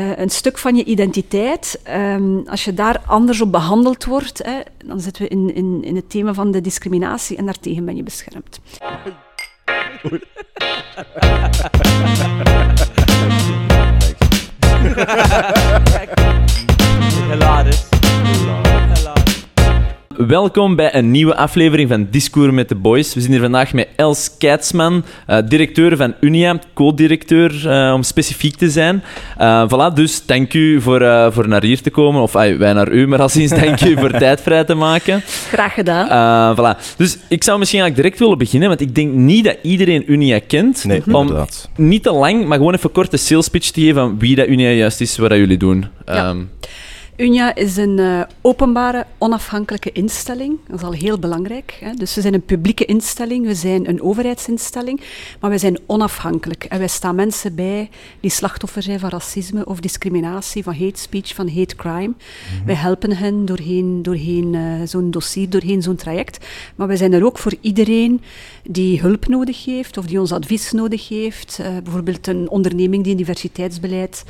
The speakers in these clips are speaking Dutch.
Eh, een stuk van je identiteit, ehm, als je daar anders op behandeld wordt, hè, dan zitten we in, in, in het thema van de discriminatie en daartegen ben je beschermd. Hilarisch. Welkom bij een nieuwe aflevering van Discours met de Boys. We zijn hier vandaag met Els Keitsman, uh, directeur van Unia, co-directeur uh, om specifiek te zijn. Uh, voilà, dus dank u voor, voor naar hier te komen. Of wij naar u, maar al sinds dank u voor tijd vrij te maken. Graag gedaan. voilà. Dus ik zou misschien eigenlijk direct willen beginnen, want ik denk niet dat iedereen Unia kent. Nee, om inderdaad. Niet te lang, maar gewoon even kort de sales pitch te geven van wie dat Unia juist is, wat dat jullie doen. Ja. Um, Unia is een uh, openbare, onafhankelijke instelling. Dat is al heel belangrijk. Hè. Dus we zijn een publieke instelling, we zijn een overheidsinstelling, maar we zijn onafhankelijk. En wij staan mensen bij die slachtoffer zijn van racisme of discriminatie, van hate speech, van hate crime. Mm -hmm. Wij helpen hen doorheen, doorheen uh, zo'n dossier, doorheen zo'n traject. Maar wij zijn er ook voor iedereen die hulp nodig heeft of die ons advies nodig heeft. Uh, bijvoorbeeld een onderneming die een diversiteitsbeleid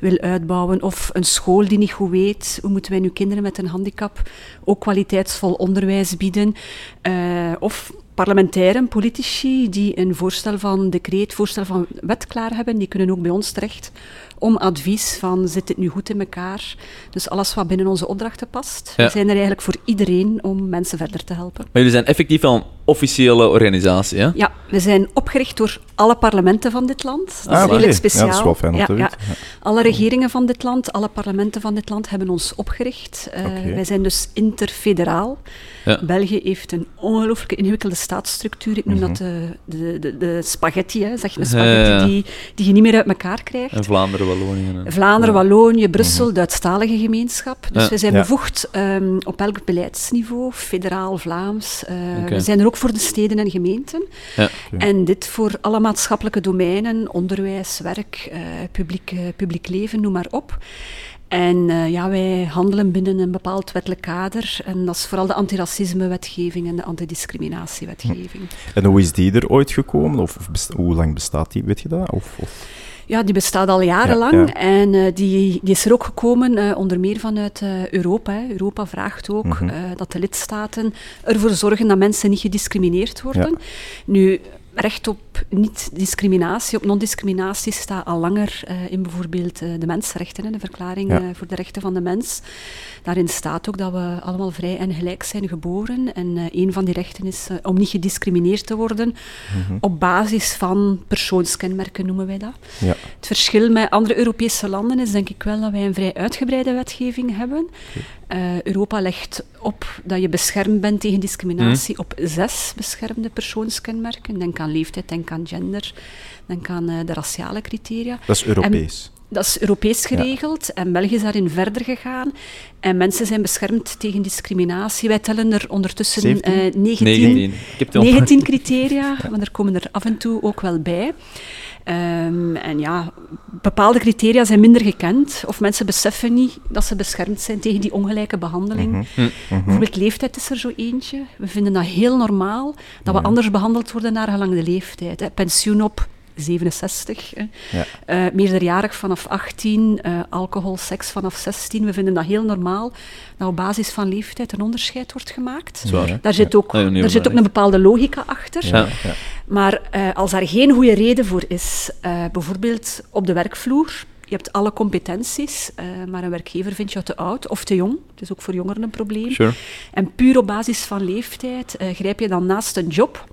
wil uitbouwen of een school die niet goed weet hoe moeten wij nu kinderen met een handicap ook kwaliteitsvol onderwijs bieden? Uh, of parlementairen, politici die een voorstel van decreet, voorstel van wet klaar hebben, die kunnen ook bij ons terecht om advies van zit het nu goed in elkaar? Dus alles wat binnen onze opdrachten past. Ja. We zijn er eigenlijk voor iedereen om mensen verder te helpen. Maar jullie zijn effectief wel een officiële organisatie, hè? Ja, we zijn opgericht door alle parlementen van dit land. Dat ah, is redelijk speciaal. Ja, dat is wel fijn om te ja, ja. Alle regeringen van dit land, alle parlementen van dit land hebben ons opgericht. Uh, okay. Wij zijn dus interfederaal. Ja. België heeft een ongelooflijke ingewikkelde staatsstructuur. Ik noem mm -hmm. dat de, de, de, de spaghetti, hè, zeg je, de spaghetti ja, ja. Die, die je niet meer uit elkaar krijgt. En Vlaanderen, Wallonië. En... Vlaanderen, Wallonië, Brussel, -hmm. Duitsstalige gemeenschap. Dus we zijn bevoegd um, op elk beleidsniveau, federaal, Vlaams. Uh, okay. We zijn er ook voor de steden en gemeenten. Okay. En dit voor alle maatschappelijke domeinen, onderwijs, werk, uh, publiek, uh, publiek leven, noem maar op. En uh, ja, wij handelen binnen een bepaald wettelijk kader. En dat is vooral de antiracisme-wetgeving en de antidiscriminatiewetgeving. En hoe is die er ooit gekomen? Of, of hoe lang bestaat die, weet je dat? Of, of? Ja, die bestaat al jarenlang. Ja, ja. En uh, die, die is er ook gekomen, uh, onder meer vanuit uh, Europa. Hè. Europa vraagt ook mm-hmm. dat de lidstaten ervoor zorgen dat mensen niet gediscrimineerd worden. Nu, recht op niet-discriminatie, op non-discriminatie staat al langer uh, in bijvoorbeeld uh, de mensenrechten, hè, de verklaring ja. uh, voor de rechten van de mens. Daarin staat ook dat we allemaal vrij en gelijk zijn geboren. En een van die rechten is om niet gediscrimineerd te worden mm-hmm. op basis van persoonskenmerken, noemen wij dat. Ja. Het verschil met andere Europese landen is denk ik wel dat wij een vrij uitgebreide wetgeving hebben. Okay. Europa legt op dat je beschermd bent tegen discriminatie mm. op zes beschermde persoonskenmerken. Denk aan leeftijd, denk aan gender, denk aan uh, de raciale criteria. Dat is Europees. En dat is Europees geregeld ja. en België is daarin verder gegaan. En mensen zijn beschermd tegen discriminatie. Wij tellen er ondertussen uh, 19, 19. 19 criteria, ja. maar er komen er af en toe ook wel bij. Um, en ja, bepaalde criteria zijn minder gekend, of mensen beseffen niet dat ze beschermd zijn tegen die ongelijke behandeling. Mhm. Mm-hmm. Bijvoorbeeld leeftijd is er zo eentje. We vinden dat heel normaal, dat we anders behandeld worden naar gelang de leeftijd. Hè. Pensioen op 67, hè. Ja. Uh, meerderjarig vanaf 18, uh, alcohol, seks vanaf 16. We vinden dat heel normaal dat op basis van leeftijd een onderscheid wordt gemaakt. Zwaar, daar zit ook, ja. daar zit ook een bepaalde logica achter. Ja. Maar uh, als daar geen goede reden voor is, bijvoorbeeld op de werkvloer, je hebt alle competenties, uh, maar een werkgever vindt jou te oud of te jong. Het is ook voor jongeren een probleem. Sure. En puur op basis van leeftijd uh, grijp je dan naast een job,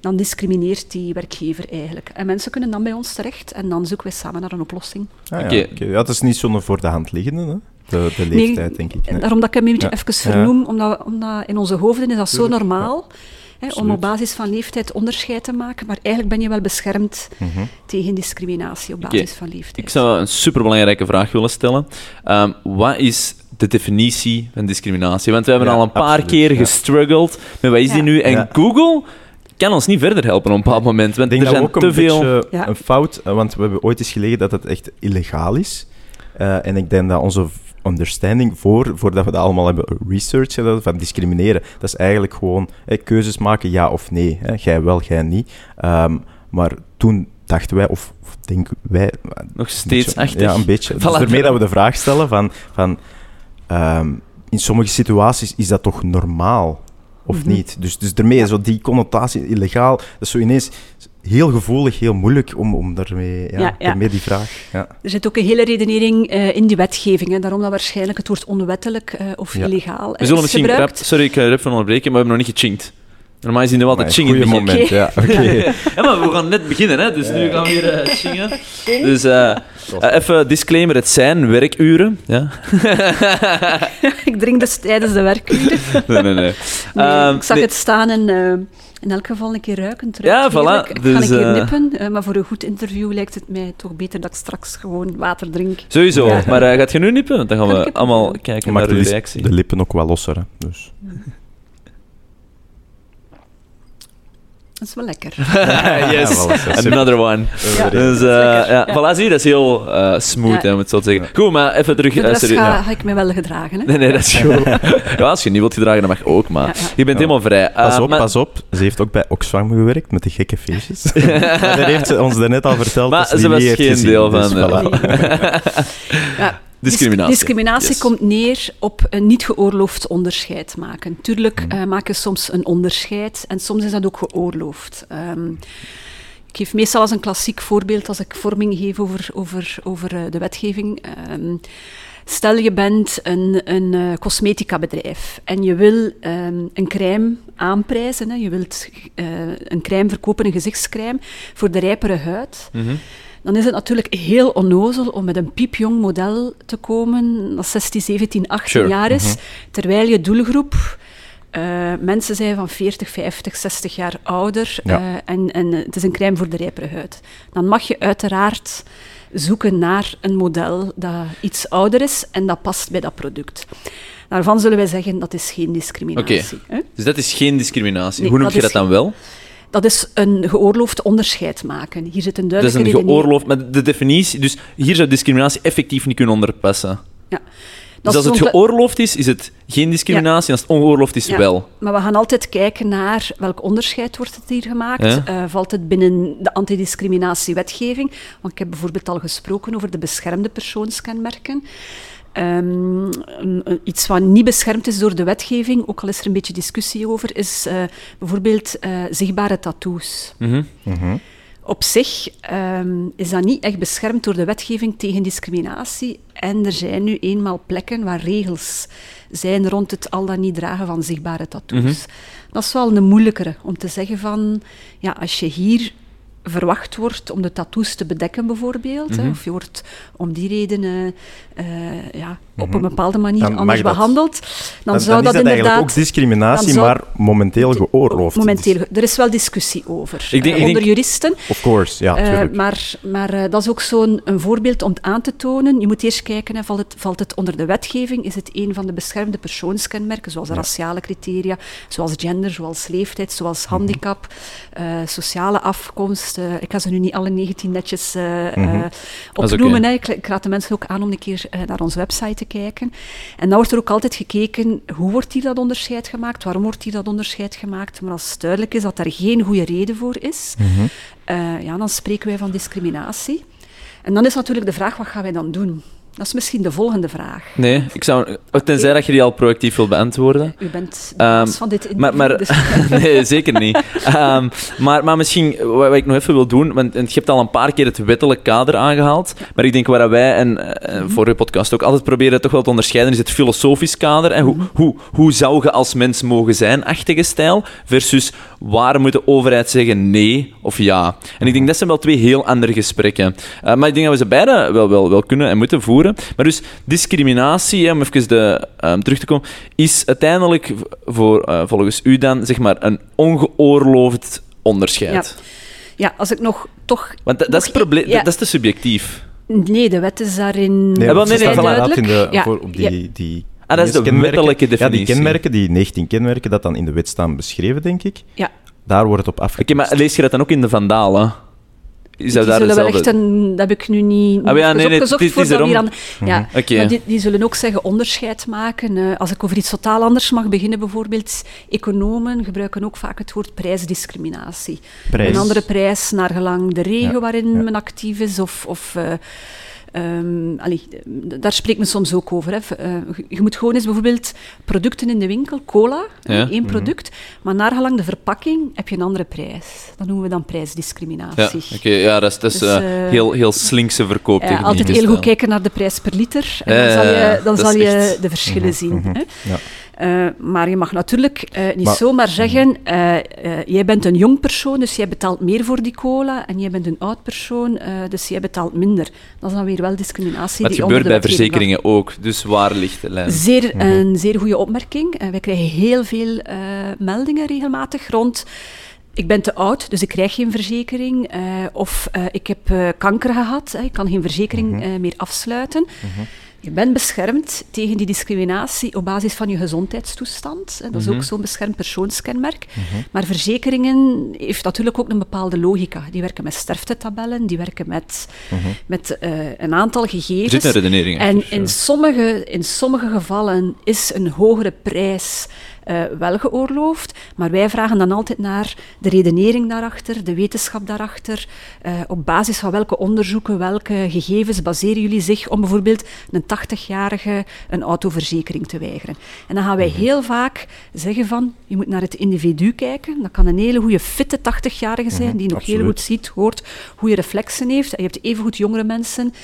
dan discrimineert die werkgever eigenlijk. En mensen kunnen dan bij ons terecht en dan zoeken we samen naar een oplossing. Ah, ja. Okay. Okay. ja, dat is niet zo'n voor de hand liggende, hè? De, de leeftijd, nee, denk ik. Nee. Daarom dat ik hem een beetje ja. even vernoem, omdat, omdat in onze hoofden is dat zo normaal. Ja. Hè, om op basis van leeftijd onderscheid te maken, maar eigenlijk ben je wel beschermd mm-hmm. tegen discriminatie op basis okay. van leeftijd. Ik zou een superbelangrijke vraag willen stellen. Um, wat is de definitie van discriminatie? Want we hebben ja, al een paar absoluut, keer ja. gestruggeld met wat is die nu? En Ja. Google kan ons niet verder helpen op een bepaald moment, want Ik denk er dat zijn ook te een veel... beetje Ja. een fout, uh, want we hebben ooit eens gelegen dat het echt illegaal is. Uh, en ik denk dat onze understanding voor, voordat we dat allemaal hebben researched, van discrimineren, dat is eigenlijk gewoon hè, keuzes maken, ja of nee. Hè. Jij wel, jij niet. Um, maar toen dachten wij, of, of denken wij... Nog steeds achtig. Ja, een beetje. Dus daarmee dat we de vraag stellen van... van ehm, in sommige situaties is dat toch normaal? Of Mhm. niet? Dus, dus daarmee, zo die connotatie illegaal, dat is zo ineens heel gevoelig, heel moeilijk om, om daarmee, ja, Ja, ja. daarmee die vraag... Ja. Er zit ook een hele redenering eh, in die wetgeving. Hè. Daarom dat waarschijnlijk het woord onwettelijk eh, of Ja. illegaal We zullen is misschien rap, sorry, ik ga je rap van onderbreken, maar we hebben nog niet gechinkt. Normaal is die nu altijd chingen. goeie in het begin. moment, ja. Oké. Ja, maar we gaan net beginnen, hè, dus nu gaan we weer eh chingen. Dus eh, eh, even disclaimer, het zijn werkuren. Ja? ik drink dus tijdens de werkuren. Nee, nee, nee. Nee, Ehm, ik zag nee. het staan en eh, in elk geval een keer ruiken. Het Ja, voilà. Ik Dus, ga een keer eh, nippen, eh, maar voor een goed interview lijkt het mij toch beter dat ik straks gewoon water drink. Sowieso, Ja. maar eh, gaat je nu nippen? Dan gaan Ga we allemaal kijken naar de, reactie. de lippen ook wel losser, hè. Dus. Dat is wel lekker. yes, another one. Ja. Dus eh, ja, Ja. voilà, zie je, dat is heel eh, smooth, Ja. hè, om het zo te zeggen. Goed, maar even terug... Serieus. ga, ga ik mij wel gedragen. Hè? Nee, nee, dat is goed. ja, als je niet wilt gedragen, dan mag ook, maar Ja, ja. je bent Ja. helemaal vrij. Pas op, maar- pas op. Ze heeft ook bij Oxfam gewerkt met die gekke feestjes. maar dat heeft ze ons daarnet al verteld. Maar dat ze die was geen gezien, deel dus van, voilà. Ja, Discriminatie. Dis- discriminatie Yes. komt neer op een niet geoorloofd onderscheid maken. Tuurlijk eh, maken we soms een onderscheid en soms is dat ook geoorloofd. Ehm, ik geef meestal als een klassiek voorbeeld als ik vorming geef over, over, over eh, de wetgeving. Ehm, stel je bent een, een eh, cosmetica bedrijf en je wil ehm, een crème aanprijzen. Hè. Je wilt een crème verkopen, een gezichtscrème, voor de rijpere huid Mhm. Dan is het natuurlijk heel onnozel om met een piepjong model te komen dat 16, 17, 18 Sure. jaar is, terwijl je doelgroep eh, mensen zijn van 40, 50, 60 jaar ouder Ja. eh, en, en het is een crème voor de rijpere huid. Dan mag je uiteraard zoeken naar een model dat iets ouder is en dat past bij dat product. Daarvan zullen wij zeggen dat is geen discriminatie. Dus dat is geen discriminatie. Nee, Hoe noem je dat dan wel? Dat is een geoorloofd onderscheid maken. Hier zit een Dat is duidelijke een geoorloofd... Maar de definitie... Dus hier zou discriminatie effectief niet kunnen onderpassen. Ja. Dus als het geoorloofd is, is het geen discriminatie. Als het ongeoorloofd is, Ja. wel. Maar we gaan altijd kijken naar welk onderscheid wordt het hier gemaakt. Ja. Eh, valt het binnen de antidiscriminatiewetgeving? Want ik heb bijvoorbeeld al gesproken over de beschermde persoonskenmerken. Ehm, iets wat niet beschermd is door de wetgeving, ook al is er een beetje discussie over, is eh, bijvoorbeeld eh, zichtbare tattoos. Mhm. Mhm. Op zich ehm, is dat niet echt beschermd door de wetgeving tegen discriminatie. En er zijn nu eenmaal plekken waar regels zijn rond het al dan niet dragen van zichtbare tattoos. Mhm. Dat is wel een moeilijkere om te zeggen van, ja, als je hier verwacht wordt om de tattoos te bedekken bijvoorbeeld, hè, Mhm. of je wordt om die redenen eh, ja, op Mhm. een bepaalde manier Dan anders dat. behandeld, dan, Dan, zou dan dat dat inderdaad... ook discriminatie, zou- maar momenteel geoorloofd. Momenteel, er is wel discussie over Ik denk- eh, ik onder denk- juristen. Of course, ja, tuurlijk. maar maar eh, dat is ook zo'n een voorbeeld om aan te tonen. Je moet eerst kijken, hè, valt, het, valt het onder de wetgeving? Is het een van de beschermde persoonskenmerken, zoals raciale criteria, zoals gender, zoals leeftijd, zoals Mhm. handicap, sociale afkomst. ik ga ze nu niet alle 19 netjes Mhm. Opnoemen. Ik, ik raad de mensen ook aan om een keer naar onze website te kijken. En dan wordt er ook altijd gekeken, hoe wordt hier dat onderscheid gemaakt? Waarom wordt hier dat onderscheid gemaakt? Maar als het duidelijk is dat daar geen goede reden voor is, Mhm. eh, ja, dan spreken wij van discriminatie. En dan is natuurlijk de vraag, wat gaan wij dan doen? Dat is misschien de volgende vraag. Nee, ik zou... Tenzij dat je die al proactief wil beantwoorden. U bent Ehm, van dit interview. Maar, maar, dus- nee, zeker niet. Ehm, maar, maar misschien, wat, wat ik nog even wil doen, want je hebt al een paar keer het wettelijk kader aangehaald, maar ik denk waar wij, en eh, Mhm. voor je podcast ook, altijd proberen toch wel te onderscheiden, is het filosofisch kader. En hoe, Mhm. hoe, hoe zou je als mens mogen zijn, achtige stijl, versus waar moet de overheid zeggen nee of ja. En ik denk dat zijn wel twee heel andere gesprekken. Eh, maar ik denk dat we ze beide wel, wel, wel kunnen en moeten voeren. Maar dus discriminatie, hè, om even de, ehm, terug te komen, is uiteindelijk voor, eh, volgens u dan zeg maar een ongeoorloofd onderscheid. ja, als ik nog toch... Want dat, dat is probleem, ja. dat, dat is te subjectief. Nee, de wet is daarin Nee, Ja, wel, ze nee, nee, inderdaad in de, duidelijk. Ja, voor, op ja. die, die Ah, dat is de kenmerken. wettelijke Ja, die definitie. kenmerken, die 19 kenmerken, dat dan in de wet staan beschreven, denk ik. Ja. Daar wordt het op Oké, afgekust. maar lees je dat dan ook in de Vandalen? Is dat die daar zullen wel echt een, dat heb ik nu niet, Ah, niet ja, nee, nee, opgezocht is erom- hier aan- ja, maar die, die zullen ook zeggen onderscheid maken. Eh, als ik over iets totaal anders mag beginnen, bijvoorbeeld, economen gebruiken ook vaak het woord prijsdiscriminatie. Prijs. Een andere prijs naar gelang de regio Ja, waarin ja. men actief is, of... of eh, allee, d- daar spreekt men soms ook over. Hè. Eh, je- moet gewoon eens bijvoorbeeld producten in de winkel, cola, Ja. één product, maar naar gelang de verpakking heb je een andere prijs. Dat noemen we dan Ja, prijsdiscriminatie. oké, ja, dat is, dat is Dus, eh, eh, heel, heel slinkse verkooptechniek. Eh, altijd heel goed kijken naar de prijs per liter. En Ja, dan zal ja, ja, je, dan zal je echt- de verschillen zien. Hè? Ja. Eh, maar je mag natuurlijk eh, niet Maar- zomaar zeggen: eh, jij bent een jong persoon, dus jij betaalt meer voor die cola. En jij bent een oud persoon, dus jij betaalt minder. Dat is dan weer wel discriminatie. Maar het die gebeurt onder bij de verzekeringen ook, dus waar ligt de lijn? Zeer, Een zeer goede opmerking. Wij krijgen heel veel meldingen regelmatig rond. Ik ben te oud, dus ik krijg geen verzekering. of ik heb kanker gehad, eh, ik kan geen verzekering eh, meer afsluiten. Je bent beschermd tegen die discriminatie op basis van je gezondheidstoestand. Dat is ook zo'n beschermd persoonskenmerk. Maar verzekeringen heeft natuurlijk ook een bepaalde logica. Die werken met sterftetabellen, die werken met, met eh, een aantal Er gegevens. zit een redenering En in sommige, in sommige gevallen is een hogere prijs eh, wel geoorloofd, maar wij vragen dan altijd naar de redenering daarachter, de wetenschap daarachter, eh, op basis van welke onderzoeken, welke gegevens baseren jullie zich om bijvoorbeeld een 80-jarige een autoverzekering te weigeren. En dan gaan wij Mhm. heel vaak zeggen van, je moet naar het individu kijken, dat kan een hele goede fitte 80-jarige zijn, die nog heel goed ziet, hoort, goede reflexen heeft. En je hebt evengoed jongere mensen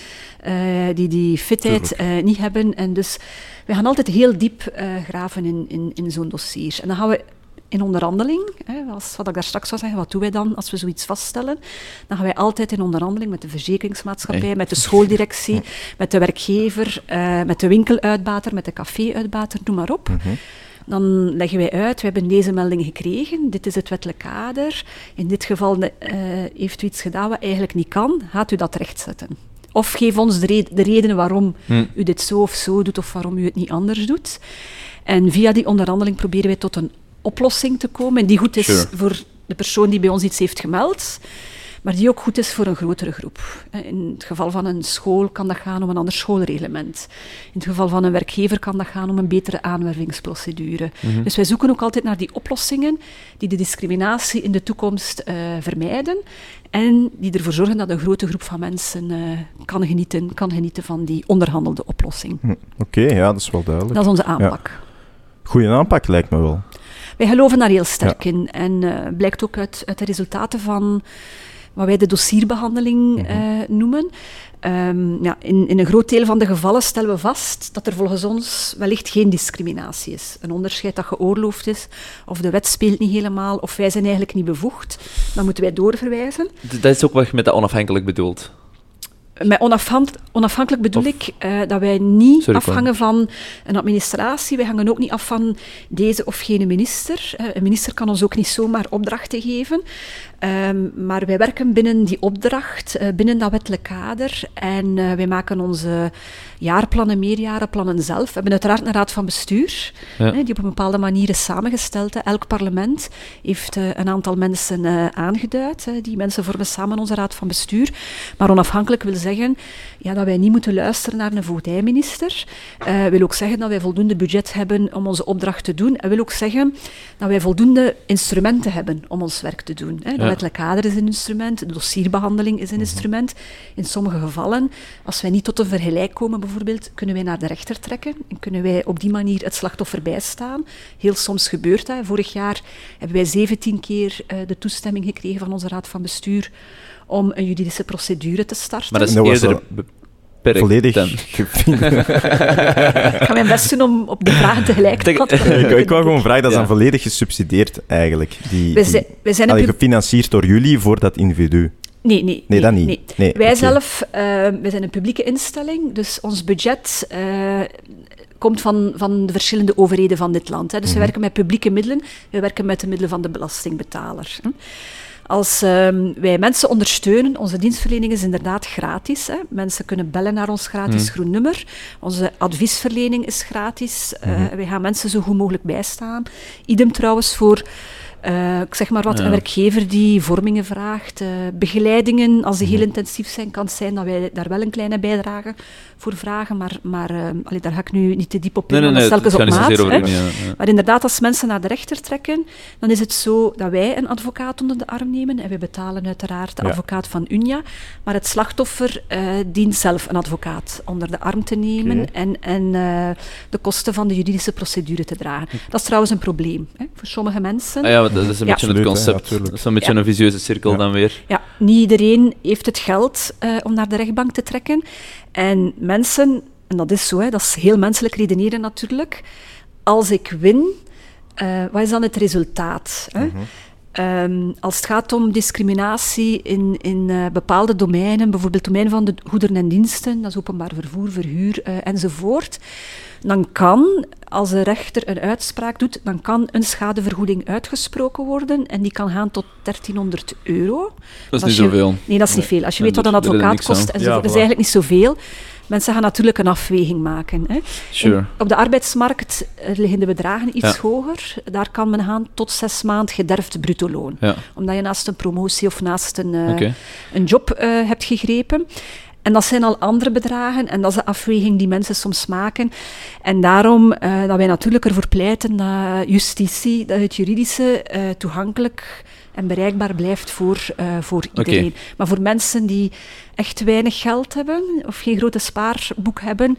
die die fitheid eh, niet hebben. En dus we gaan altijd heel diep eh, graven in, in, in zo'n dossier. En dan gaan we in onderhandeling, hè, als, wat ik daar straks zou zeggen, wat doen wij dan als we zoiets vaststellen? Dan gaan wij altijd in onderhandeling met de verzekeringsmaatschappij, met de schooldirectie, met de werkgever, eh, met de winkeluitbater, met de café-uitbater, noem maar op. Dan leggen wij uit, we hebben deze melding gekregen, dit is het wettelijk kader. In dit geval eh, heeft u iets gedaan wat eigenlijk niet kan, gaat u dat rechtzetten. Of geef ons de, red- de redenen waarom Hm. u dit zo of zo doet of waarom u het niet anders doet. En via die onderhandeling proberen wij tot een oplossing te komen die goed is Sure. voor de persoon die bij ons iets heeft gemeld, maar die ook goed is voor een grotere groep. Eh, In het geval van een school kan dat gaan om een ander schoolreglement. In het geval van een werkgever kan dat gaan om een betere aanwervingsprocedure. Dus wij zoeken ook altijd naar die oplossingen die de discriminatie in de toekomst eh, vermijden en die ervoor zorgen dat een grote groep van mensen eh, kan, genieten, kan genieten van die onderhandelde oplossing. Hm, Oké, ja, dat is wel duidelijk. Dat is onze aanpak. Goeie aanpak lijkt me wel. Wij geloven daar heel sterk in. En eh, blijkt ook uit, uit de resultaten van wat wij de dossierbehandeling eh, noemen. Ehm, ja, in, in een groot deel van de gevallen stellen we vast dat er volgens ons wellicht geen discriminatie is. Een onderscheid dat geoorloofd is, of de wet speelt niet helemaal, of wij zijn eigenlijk niet bevoegd. Dan moeten wij doorverwijzen. Dat is ook wat je met dat onafhankelijk bedoelt. Met onafhan- onafhankelijk bedoel Of- ik eh, dat wij niet Sorry, afhangen van een administratie. Wij hangen ook niet af van deze of gene minister. Eh, een minister kan ons ook niet zomaar opdrachten geven. Ehm, maar wij werken binnen die opdracht, eh, binnen dat wettelijk kader. En eh, wij maken onze jaarplannen, meerjarenplannen zelf. We hebben uiteraard een raad van bestuur, Ja. hè, die op een bepaalde manier is samengesteld. hè. Elk parlement heeft eh, een aantal mensen aangeduid. hè. Die mensen vormen samen onze raad van bestuur. Maar onafhankelijk wil zeggen ja, dat wij niet moeten luisteren naar een voogdijminister. Wil ook zeggen dat wij voldoende budget hebben om onze opdracht te doen. En wil ook zeggen dat wij voldoende instrumenten hebben om ons werk te doen. Hè. Wettelijk kader is een instrument, de dossierbehandeling is een instrument. In sommige gevallen, als wij niet tot een vergelijk komen bijvoorbeeld, kunnen wij naar de rechter trekken en kunnen wij op die manier het slachtoffer bijstaan. Heel soms gebeurt dat. Vorig jaar hebben wij 17 keer eh, de toestemming gekregen van onze raad van bestuur om een juridische procedure te starten. Maar dat is eerder beperkt. Volledig dan- gevind. Ik ga mijn best doen om op de vragen tegelijk te ik, ik wou gewoon vragen, dat is Ja. dan volledig gesubsidieerd eigenlijk. Die, We die- zijn, we zijn Allee, gefinancierd door jullie voor dat individu. Nee, nee. Nee, dat niet. Nee, wij zelf, eh, wij zijn een publieke instelling, dus ons budget eh, komt van, van de verschillende overheden van dit land. Hè. Dus we werken met publieke middelen, we werken met de middelen van de belastingbetaler. Als ehm, wij mensen ondersteunen, onze dienstverlening is inderdaad gratis. Hè. Mensen kunnen bellen naar ons gratis groen nummer. Onze adviesverlening is gratis. Eh, Wij gaan mensen zo goed mogelijk bijstaan. Idem trouwens voor Uh, ik zeg maar wat, Ja. een werkgever die vormingen vraagt, eh, begeleidingen, als die heel intensief zijn, kan het zijn dat wij daar wel een kleine bijdrage voor vragen, maar, maar allee, daar ga ik nu niet te diep op in, Nee, nee, dat is telkens op maat. over ja. Maar inderdaad, als mensen naar de rechter trekken, dan is het zo dat wij een advocaat onder de arm nemen. En we betalen uiteraard de advocaat van Unia. Maar het slachtoffer dient zelf een advocaat onder de arm te nemen en, en de kosten van de juridische procedure te dragen. Dat is trouwens een probleem hè, voor sommige mensen. Ah dat is een Ja. beetje het concept. dat is een beetje Ja. een visieuze cirkel Ja. dan weer. Ja, niet iedereen heeft het geld eh, om naar de rechtbank te trekken. En mensen, en dat is zo, hè, dat is heel menselijk redeneren natuurlijk. Als ik win, eh, wat is dan het resultaat? Hè? Ehm, als het gaat om discriminatie in, in eh, bepaalde domeinen, bijvoorbeeld domein van de goederen en diensten, dat is openbaar vervoer, verhuur eh, enzovoort, dan kan, als de rechter een uitspraak doet, dan kan een schadevergoeding uitgesproken worden en die kan gaan tot 1300 euro. Dat is niet je- zoveel. Nee, dat is niet veel. Als je Nee, weet wat een advocaat kost, en Ja, dat is voilà. eigenlijk niet zoveel. Mensen gaan natuurlijk een afweging maken. Hè. Sure. Op de arbeidsmarkt eh, liggen de bedragen iets Ja. hoger. Daar kan men gaan tot zes maand gederfd bruto loon. Ja, Omdat je naast een promotie of naast een, eh, een job eh, hebt gegrepen. En dat zijn al andere bedragen en dat is de afweging die mensen soms maken. En daarom eh, dat wij natuurlijk ervoor pleiten dat justitie, dat het juridische eh, toegankelijk en bereikbaar blijft voor, eh, voor iedereen. Maar voor mensen die echt weinig geld hebben of geen grote spaarboek hebben,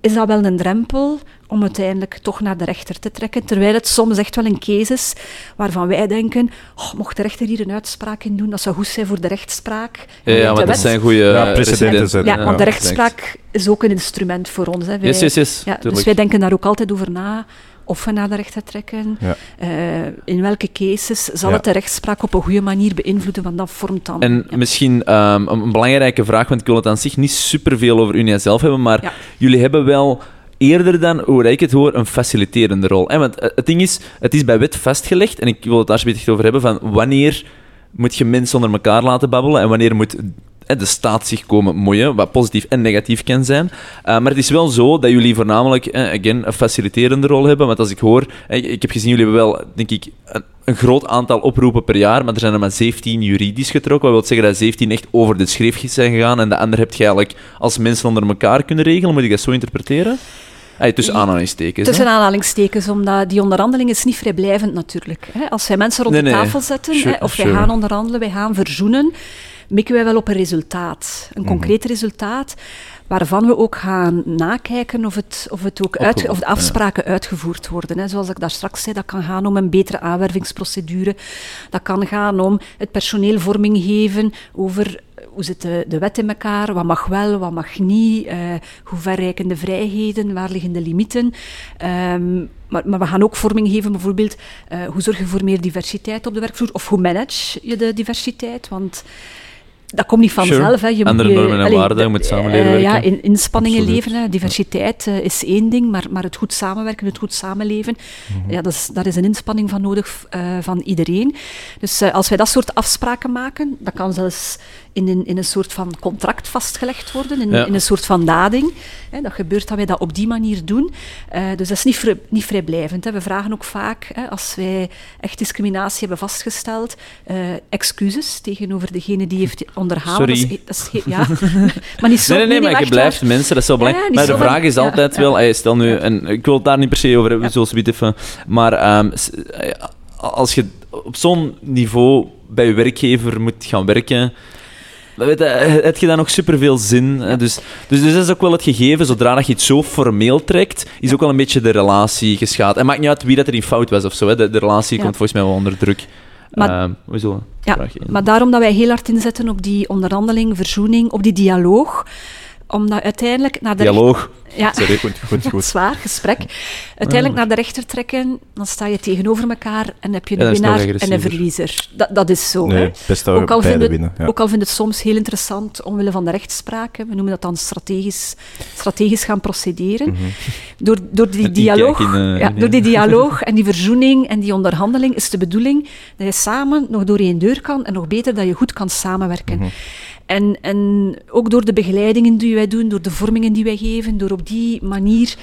is dat wel een drempel om uiteindelijk toch naar de rechter te trekken. Terwijl het soms echt wel een case is waarvan wij denken, oh, mocht de rechter hier een uitspraak in doen, dat zou goed zijn voor de rechtspraak. Ja, ja, want dat zijn goede Ja, precedenten zetten. ja, want de rechtspraak is ook een instrument voor ons. Hè. Wij- Yes, yes, yes. ja, dus wij denken daar ook altijd over na. Of we naar de rechter trekken. Ja. Eh, in welke cases zal Ja. het de rechtspraak op een goede manier beïnvloeden? Want dat vormt dan. En ja. misschien ehm, een belangrijke vraag, want ik wil het aan zich niet superveel over Unia zelf hebben, maar jullie hebben wel eerder dan, hoe ik het hoor, een faciliterende rol. Hè? Want eh, het ding is, het is bij wet vastgelegd, en ik wil het daar alsjeblieft over hebben, van wanneer moet je mensen onder elkaar laten babbelen en wanneer moet de staat zich komen moeien, wat positief en negatief kan zijn. Eh, maar het is wel zo dat jullie voornamelijk, again, een faciliterende rol hebben. Want als ik hoor, ik heb gezien, jullie hebben wel, denk ik, een, een groot aantal oproepen per jaar, maar er zijn er maar 17 juridisch getrokken. Wat wil zeggen dat 17 echt over de schreef zijn gegaan en de andere heb je eigenlijk als mensen onder elkaar kunnen regelen. Moet ik dat zo interpreteren? Hey, tussen aanhalingstekens. Tussen hè? aanhalingstekens, omdat die onderhandeling is niet vrijblijvend natuurlijk. Als wij mensen rond Nee, de nee. tafel zetten, Sure, of wij sure. gaan onderhandelen, wij gaan verzoenen, mikken wij wel op een resultaat. Een concreet resultaat, waarvan we ook gaan nakijken of, het, of, het ook uit, of de afspraken uitgevoerd worden. Hè. Zoals ik daar straks zei, dat kan gaan om een betere aanwervingsprocedure. Dat kan gaan om het personeel vorming geven over hoe zit de, de wet in elkaar, wat mag wel, wat mag niet, eh, hoe ver reiken de vrijheden, waar liggen de limieten. Ehm, maar, maar we gaan ook vorming geven, bijvoorbeeld, eh, hoe zorg je voor meer diversiteit op de werkvloer, of hoe manage je de diversiteit, want dat komt niet vanzelf. Sure. Hè. Je, Andere je- normen en allee, waarden, je moet samen eh, leren werken. Ja, in, inspanningen Absoluut. leveren. Hè. Diversiteit eh, is één ding, maar, maar het goed samenwerken, het goed samenleven, Mhm. ja, dat is, daar is een inspanning van nodig eh, van iedereen. Dus als wij dat soort afspraken maken, dat kan zelfs in een, in een soort van contract vastgelegd worden, in, Ja. in een soort van dading. Hè. Dat gebeurt dat wij dat op die manier doen. Eh, dus dat is niet, niet vrijblijvend. Hè. We vragen ook vaak, hè, als wij echt discriminatie hebben vastgesteld, eh, excuses tegenover degene die heeft onderhalen. Sorry. Dat is, dat is ge- ja. maar niet zo. Nee, nee, nee, maar je blijft mensen, dat is wel belangrijk. ja, maar de vraag is van- altijd wel, hey, stel nu, en ik wil het daar niet per se over hebben, zoals we even, maar ehm, eh, als je op zo'n niveau bij je werkgever moet gaan werken, weet je, heb je dan nog superveel zin. hè? Dus, dus, dus dat is ook wel het gegeven, zodra dat je het zo formeel trekt, is ook wel een beetje de relatie geschaad. En maakt niet uit wie dat er in fout was of zo, hè? De, de relatie komt volgens mij wel onder druk. Maar- Ehm, zullen Ja, maar daarom dat wij heel hard inzetten op die onderhandeling, verzoening, op die dialoog. Omdat uiteindelijk naar de Dialoog. Ja, Sorry, goed, goed, goed. zwaar gesprek. Uiteindelijk naar de rechter trekken, dan sta je tegenover elkaar en heb je een winnaar en een verliezer. Dat, dat is zo. hè. Nee, best dat we Ook al, beide vinden, winnen. Ja. ook al vind het soms heel interessant omwille van de rechtspraak, hè, we noemen dat dan strategisch, strategisch gaan procederen. Mhm. Door, door die dialoog, in, eh, ja, door die eh. dialoog en die verzoening en die onderhandeling is de bedoeling dat je samen nog door één deur kan en nog beter dat je goed kan samenwerken. Mhm. En, en ook door de begeleidingen die wij doen, door de vormingen die wij geven, door op die manier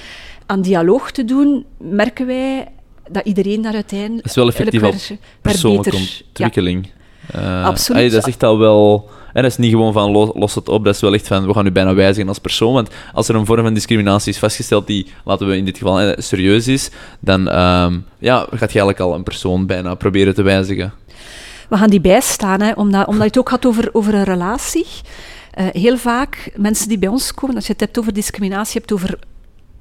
aan dialoog te doen, merken wij dat iedereen daar uiteindelijk... Dat is wel effectief per- al per persoonlijke ontwikkeling. Eh, Absoluut. allee, dat is echt al wel... En dat is niet gewoon van los, los het op, dat is wel echt van we gaan u bijna wijzigen als persoon. Want als er een vorm van discriminatie is vastgesteld die, laten we in dit geval eh, serieus is, dan ehm, ja, gaat je eigenlijk al een persoon bijna proberen te wijzigen. We gaan die bijstaan, hè, omdat, omdat je het ook had over, over een relatie. Eh, heel vaak, mensen die bij ons komen, als je het hebt over discriminatie, je hebt over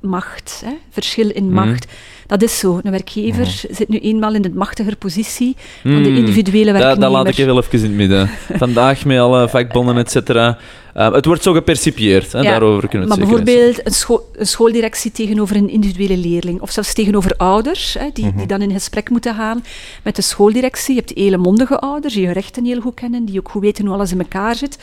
macht, hè, verschil in Mhm. macht. Dat is zo. Een werkgever zit nu eenmaal in de machtiger positie van de Hmm. individuele Dat, werknemer. dat laat ik even even in het midden. Vandaag met alle vakbonden, et cetera. Eh, het wordt zo gepercipieerd, hè, Ja, daarover kunnen we Maar het zeker eens bijvoorbeeld een, scho- een schooldirectie tegenover een individuele leerling, of zelfs tegenover ouders, hè, die, die dan in gesprek moeten gaan met de schooldirectie. Je hebt hele mondige ouders, die hun rechten heel goed kennen, die ook goed weten hoe alles in elkaar zit,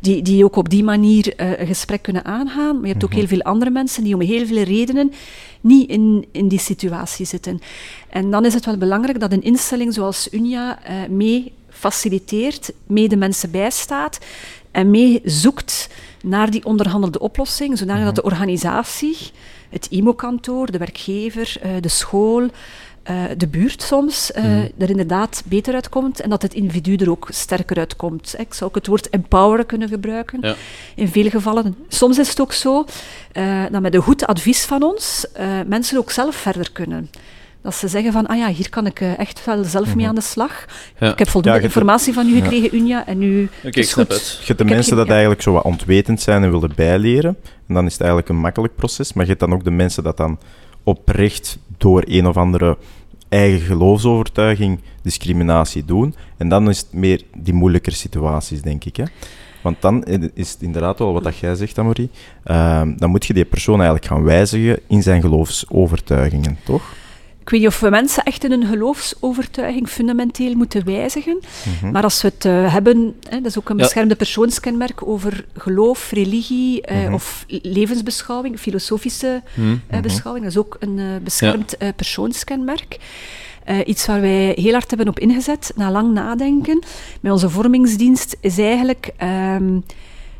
die, die ook op die manier eh, een gesprek kunnen aangaan. Maar je hebt ook heel veel andere mensen die om heel veel redenen niet in, in die situatie zitten. En dan is het wel belangrijk dat een instelling zoals Unia eh, mee faciliteert, mee de mensen bijstaat en mee zoekt naar die onderhandelde oplossing, zodanig dat de organisatie, het IMO-kantoor, de werkgever, eh, de school, eh, de buurt soms, eh, er inderdaad beter uitkomt en dat het individu er ook sterker uitkomt. Ik zou ook het woord empoweren kunnen gebruiken Ja. in veel gevallen. Soms is het ook zo dat met een goed advies van ons mensen ook zelf verder kunnen. Dat ze zeggen van, ah ja, hier kan ik eh, echt wel zelf mee aan de slag. Ja. Ik heb voldoende Mhm. Ja, informatie van u ja. gekregen, Unia, en nu is ik snap goed. het. Je hebt de Ik mensen dat ja. eigenlijk zo wat ontwetend zijn en willen bijleren. En dan is het eigenlijk een makkelijk proces. Maar je hebt dan ook de mensen dat dan oprecht door een of andere eigen geloofsovertuiging discriminatie doen. En dan is het meer die moeilijker situaties, denk ik. Hè? Want dan is het inderdaad wel wat dat jij zegt, Amory. Ehm, dan moet je die persoon eigenlijk gaan wijzigen in zijn geloofsovertuigingen, toch? Ik weet niet of we mensen echt in hun geloofsovertuiging fundamenteel moeten wijzigen. Mhm. Maar als we het eh, hebben, hè, dat is ook een Ja. beschermde persoonskenmerk over geloof, religie eh, Mhm. of levensbeschouwing, filosofische eh, beschouwing. Dat is ook een eh, beschermd eh, persoonskenmerk. Eh, iets waar wij heel hard hebben op ingezet, na lang nadenken, met onze vormingsdienst, is eigenlijk ehm,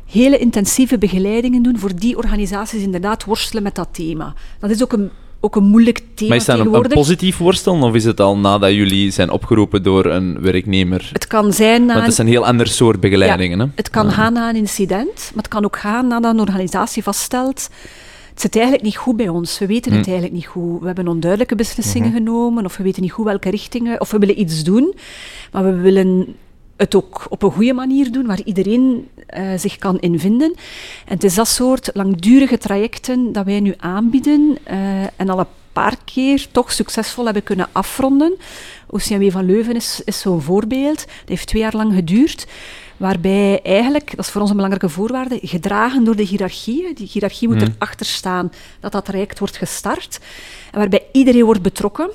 hele intensieve begeleidingen doen voor die organisaties die inderdaad worstelen met dat thema. Dat is ook een, ook een moeilijk thema Maar is dat een, een positief worstelen of is het al nadat jullie zijn opgeroepen door een werknemer? het kan zijn na Want het zijn heel ander soort begeleidingen. hè? Het kan gaan na een incident, maar het kan ook gaan nadat een organisatie vaststelt. Het zit eigenlijk niet goed bij ons. We weten het Hm. eigenlijk niet goed. We hebben onduidelijke beslissingen genomen, of we weten niet goed welke richtingen, of we willen iets doen, maar we willen het ook op een goede manier doen, waar iedereen eh, zich kan invinden. En het is dat soort langdurige trajecten dat wij nu aanbieden eh, en al een paar keer toch succesvol hebben kunnen afronden. OCMW van Leuven is, is zo'n voorbeeld. Dat heeft twee jaar lang geduurd. Waarbij eigenlijk, dat is voor ons een belangrijke voorwaarde, gedragen door de hiërarchie. Die hiërarchie moet Mhm. erachter staan dat dat traject wordt gestart. En waarbij iedereen wordt betrokken.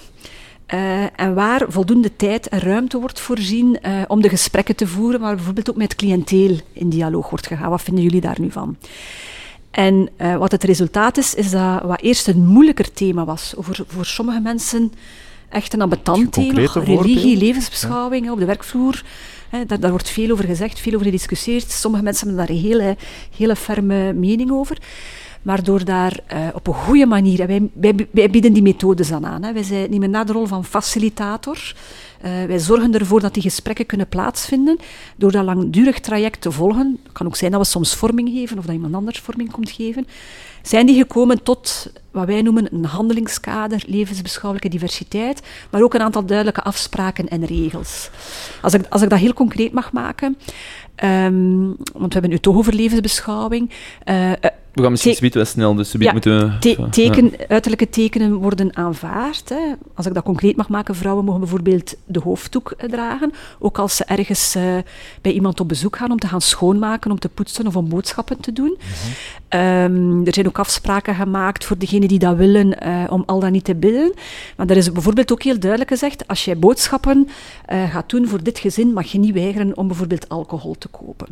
Eh, en waar voldoende tijd en ruimte wordt voorzien eh, om de gesprekken te voeren, waar bijvoorbeeld ook met het cliënteel in dialoog wordt gegaan. Wat vinden jullie daar nu van? En eh, wat het resultaat is, is dat wat eerst een moeilijker thema was, voor, voor sommige mensen echt een ambetant thema, religie, voorbeelden? levensbeschouwing hè, op de werkvloer. Hè, daar, daar wordt veel over gezegd, veel over gediscussieerd. Sommige mensen hebben daar een hele, hele ferme mening over. Maar door daar eh, op een goede manier, en wij, wij, wij bieden die methodes dan aan. Hè. Wij zijn, nemen na de rol van facilitator. Eh, wij zorgen ervoor dat die gesprekken kunnen plaatsvinden. Door dat langdurig traject te volgen, het kan ook zijn dat we soms vorming geven of dat iemand anders vorming komt geven, zijn die gekomen tot wat wij noemen een handelingskader, levensbeschouwelijke diversiteit, maar ook een aantal duidelijke afspraken en regels. Als ik, als ik dat heel concreet mag maken, ehm, want we hebben nu toch over levensbeschouwing. eh, We gaan misschien zoiets wel snel, dus Ja, moeten we... te- even- teken, Uiterlijke tekenen worden aanvaard. Hè. Als ik dat concreet mag maken, vrouwen mogen bijvoorbeeld de hoofddoek eh, dragen. Ook als ze ergens eh, bij iemand op bezoek gaan om te gaan schoonmaken, om te poetsen of om boodschappen te doen. Ehm, er zijn ook afspraken gemaakt voor degenen die dat willen, eh, om al dat niet te bidden. Maar er is bijvoorbeeld ook heel duidelijk gezegd, als jij boodschappen eh, gaat doen voor dit gezin, mag je niet weigeren om bijvoorbeeld alcohol te kopen.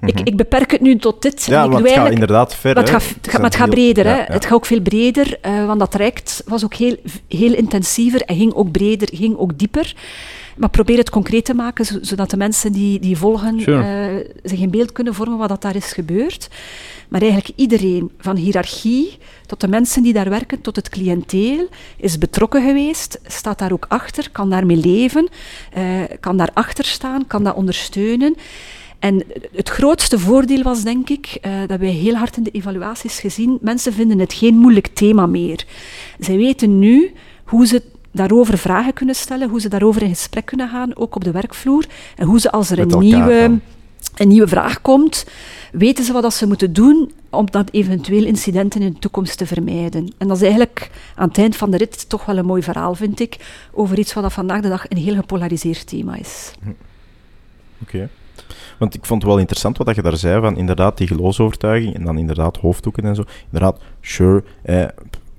Ik, ik beperk het nu tot dit. Mhm, Ja, en ik doe het gaat eigenlijk- inderdaad ver. maar het gaat, het gaat, maar het gaat heel- breder. ja, hè. ja. Het gaat ook veel breder, eh, want dat traject was ook heel, heel intensiever en ging ook breder, ging ook dieper. Maar probeer het concreet te maken, zodat de mensen die, die volgen uh, zich een beeld kunnen vormen wat dat daar is gebeurd. Maar eigenlijk iedereen, van hiërarchie tot de mensen die daar werken, tot het cliënteel, is betrokken geweest, staat daar ook achter, kan daarmee leven, uh, kan daarachter staan, kan dat ondersteunen. En het grootste voordeel was, denk ik, uh, dat wij heel hard in de evaluaties gezien, mensen vinden het geen moeilijk thema meer. Zij weten nu hoe ze daarover vragen kunnen stellen, hoe ze daarover in gesprek kunnen gaan, ook op de werkvloer, en hoe ze als er een nieuwe, een nieuwe vraag komt, weten ze wat ze moeten doen om dat eventueel incidenten in de toekomst te vermijden. En dat is eigenlijk aan het eind van de rit toch wel een mooi verhaal, vind ik, over iets wat vandaag de dag een heel gepolariseerd thema is. Hm. Oké. Want ik vond het wel interessant wat je daar zei, van inderdaad die geloofsovertuiging en dan inderdaad hoofddoeken en zo. Inderdaad, sure, eh,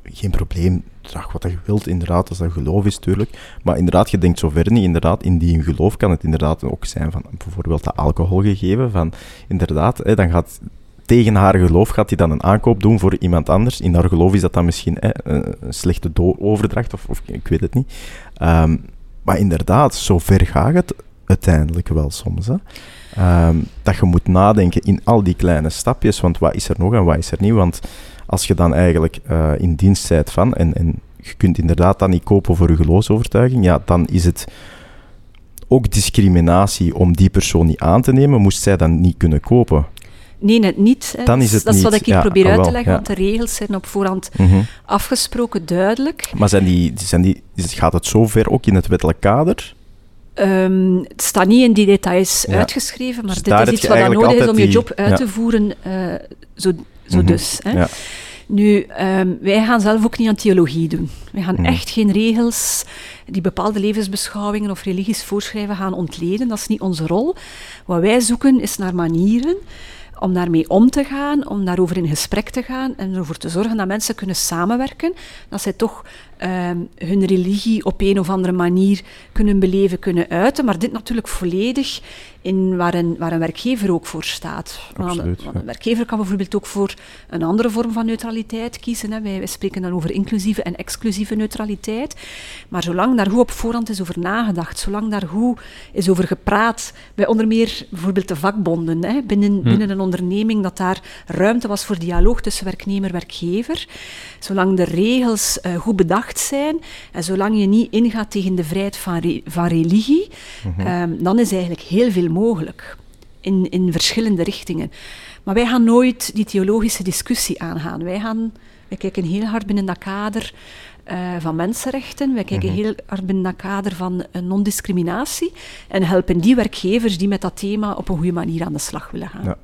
geen probleem, draag wat je wilt, inderdaad, als dat geloof is, tuurlijk. Maar inderdaad, je denkt zover niet, inderdaad, in die geloof kan het inderdaad ook zijn van bijvoorbeeld de alcohol gegeven, van inderdaad, dan gaat tegen haar geloof gaat hij dan een aankoop doen voor iemand anders. In haar geloof is dat dan misschien een slechte overdracht, of, of, ik weet het niet. Um, maar inderdaad, zo ver gaat het uiteindelijk wel soms. Hè. Um, dat je moet nadenken in al die kleine stapjes, want wat is er nog en wat is er niet? Want als je dan eigenlijk uh, in dienst bent van, en, en je kunt inderdaad dan niet kopen voor je geloofsovertuiging, ja, dan is het ook discriminatie om die persoon niet aan te nemen, moest zij dan niet kunnen kopen. Nee, net niet. Dan is het dat is wat ik hier probeer uit te leggen, want de regels zijn op voorhand mhm. afgesproken, duidelijk. Maar zijn die, zijn die, gaat het zover ook in het wettelijk kader? Um, het staat niet in die details uitgeschreven, maar dus dit is iets wat nodig is om je job uit te voeren, uh, zo, zo mhm. dus. Hè. Ja. Nu, um, wij gaan zelf ook niet aan theologie doen. Wij gaan mhm. echt geen regels die bepaalde levensbeschouwingen of religies voorschrijven gaan ontleden. Dat is niet onze rol. Wat wij zoeken is naar manieren om daarmee om te gaan, om daarover in gesprek te gaan en ervoor te zorgen dat mensen kunnen samenwerken, dat zij toch Ehm, hun religie op een of andere manier kunnen beleven, kunnen uiten. Maar dit natuurlijk volledig in waar een, waar een werkgever ook voor staat. Absoluut, een werkgever kan bijvoorbeeld ook voor een andere vorm van neutraliteit kiezen. Hè. Wij, wij, spreken dan over inclusieve en exclusieve neutraliteit. Maar zolang daar goed op voorhand is over nagedacht, zolang daar goed is over gepraat, bij onder meer bijvoorbeeld de vakbonden hè, binnen, hm. binnen een onderneming, dat daar ruimte was voor dialoog tussen werknemer en werkgever, zolang de regels uh, goed bedacht zijn. En zolang je niet ingaat tegen de vrijheid van, van religie, mhm. Ehm, dan is eigenlijk heel veel mogelijk in, in verschillende richtingen. Maar wij gaan nooit die theologische discussie aangaan. Wij, gaan, wij kijken heel hard binnen dat kader uh, van mensenrechten. Wij kijken mhm. heel hard binnen dat kader van uh, non-discriminatie en helpen die werkgevers die met dat thema op een goede manier aan de slag willen gaan. Ja.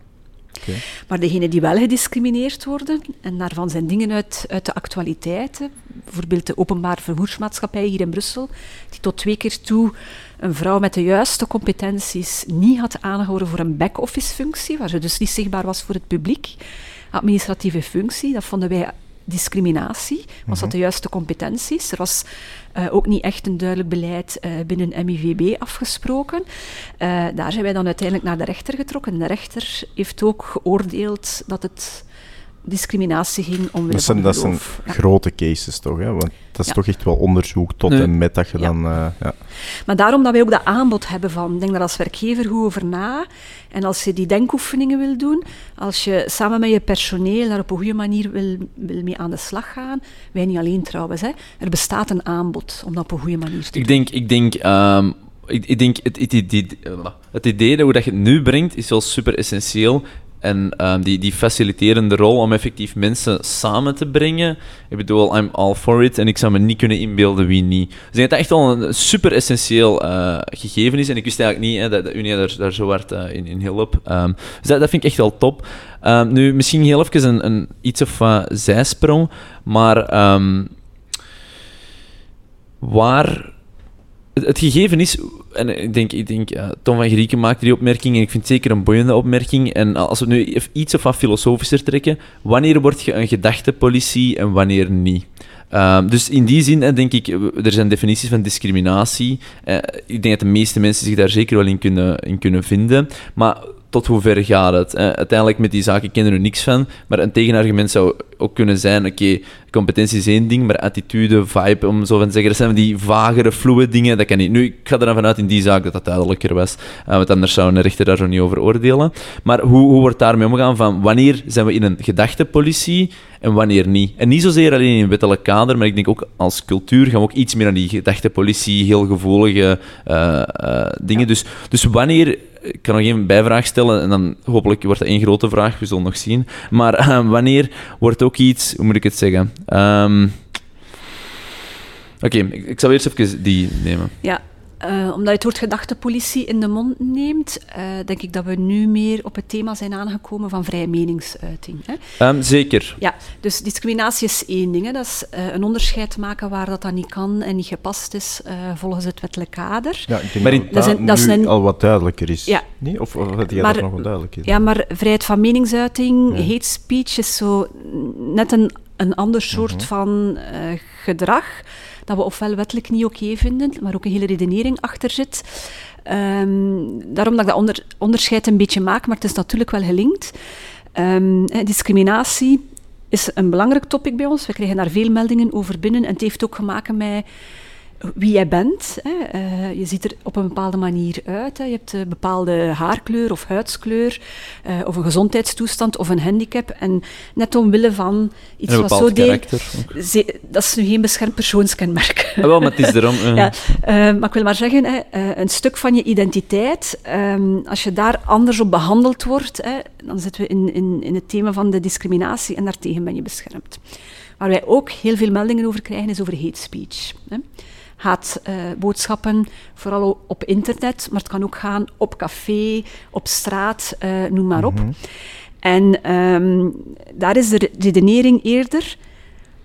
Maar degenen die wel gediscrimineerd worden, en daarvan zijn dingen uit, uit de actualiteit, bijvoorbeeld de openbaar vervoersmaatschappij hier in Brussel, die tot twee keer toe een vrouw met de juiste competenties niet had aangehouden voor een back-office functie, waar ze dus niet zichtbaar was voor het publiek. Administratieve functie, dat vonden wij discriminatie. Was dat mhm. de juiste competenties? Er was uh, ook niet echt een duidelijk beleid uh, binnen MIVB afgesproken. Uh, daar zijn wij dan uiteindelijk naar de rechter getrokken. De rechter heeft ook geoordeeld dat het discriminatie ging omwille dat zijn, Dat zijn grote cases toch, hè? want dat is toch echt wel onderzoek tot en met dat je dan... Uh, ja. Maar daarom dat wij ook dat aanbod hebben van, denk daar als werkgever goed over na, en als je die denkoefeningen wil doen, als je samen met je personeel daar op een goede manier wil, wil mee aan de slag gaan, wij niet alleen trouwens, hè, er bestaat een aanbod om dat op een goede manier te ik doen. Denk, ik denk... Um ik, ik, denk, het, het, idee, het idee dat hoe dat je het nu brengt, is wel super essentieel. En um, die, die faciliterende rol om effectief mensen samen te brengen. Ik bedoel, I'm all for it. En ik zou me niet kunnen inbeelden wie niet. Dus ik denk dat echt wel een super essentieel uh, gegeven is. En ik wist eigenlijk niet hè, dat de Unie daar, daar zo hard uh, in, in hielp. Um, dus dat, dat vind ik echt wel top. Um, nu, misschien heel even een, een iets of uh, zijsprong. Maar waar het, gegeven is, en ik denk, ik denk Tom van Grieken maakte die opmerking, en ik vind het zeker een boeiende opmerking. En als we nu iets of wat filosofischer trekken, wanneer word je een gedachtepolitie en wanneer niet? Um, dus in die zin denk ik, er zijn definities van discriminatie. Uh, ik denk dat de meeste mensen zich daar zeker wel in kunnen, in kunnen vinden. Maar tot hoe ver gaat het? Eh, uiteindelijk met die zaken kennen we niks van, maar een tegenargument zou ook kunnen zijn, oké, competentie is één ding, maar attitude, vibe, om zo van te zeggen, dat zijn die vagere, fluwe dingen, dat kan niet. Nu, ik ga er dan vanuit in die zaak dat dat duidelijker was, uh, want anders zou een rechter daar zo niet over oordelen. Maar hoe, hoe wordt daarmee omgegaan van wanneer zijn we in een gedachtepolitie en wanneer niet? En niet zozeer alleen in wettelijk kader, maar ik denk ook als cultuur gaan we ook iets meer aan die gedachtepolitie, heel gevoelige uh, dingen. Dus, dus wanneer ik kan nog één bijvraag stellen en dan hopelijk wordt dat één grote vraag, we zullen nog zien. Maar uh, wanneer wordt ook iets, hoe moet ik het zeggen? Um, Oké, okay, ik, ik zal eerst even die nemen. Ja, uh, omdat je het woord gedachtepolitie in de mond neemt, uh, denk ik dat we nu meer op het thema zijn aangekomen van vrije meningsuiting. Hè? Um, zeker. Ja, dus discriminatie is één ding. Hè. Dat is uh, een onderscheid maken waar dat dan niet kan en niet gepast is volgens het wettelijk kader. Ja, ik denk maar in, dat, dat, dat, nu een, al wat duidelijker is. Ja. Nee? Of, of had jij dat nog wat duidelijk is? Ja, maar vrijheid van meningsuiting, ja. hate speech is zo net een, een ander soort -huh. van gedrag dat we ofwel wettelijk niet oké okay vinden, maar ook een hele redenering achter zit. Um, daarom dat ik dat onder, onderscheid een beetje maak, maar het is natuurlijk wel gelinkt. Um, discriminatie is een belangrijk topic bij ons. We krijgen daar veel meldingen over binnen. En het heeft ook gemaakt met wie jij bent. Hè. Uh, je ziet er op een bepaalde manier uit. Hè. Je hebt een bepaalde haarkleur of huidskleur, uh, of een gezondheidstoestand of een handicap. En net omwille van iets wat zo deed. Dat is nu geen beschermd persoonskenmerk. Ah, wel, maar het is erom. Uh. ja, maar ik wil maar zeggen, hè, een stuk van je identiteit, um, als je daar anders op behandeld wordt, hè, dan zitten we in, in, in het thema van de discriminatie en daartegen ben je beschermd. Waar wij ook heel veel meldingen over krijgen, is over hate speech. Hè haatboodschappen, uh, vooral op internet, maar het kan ook gaan op café, op straat, uh, noem maar op. Mm -hmm. En um, daar is de redenering eerder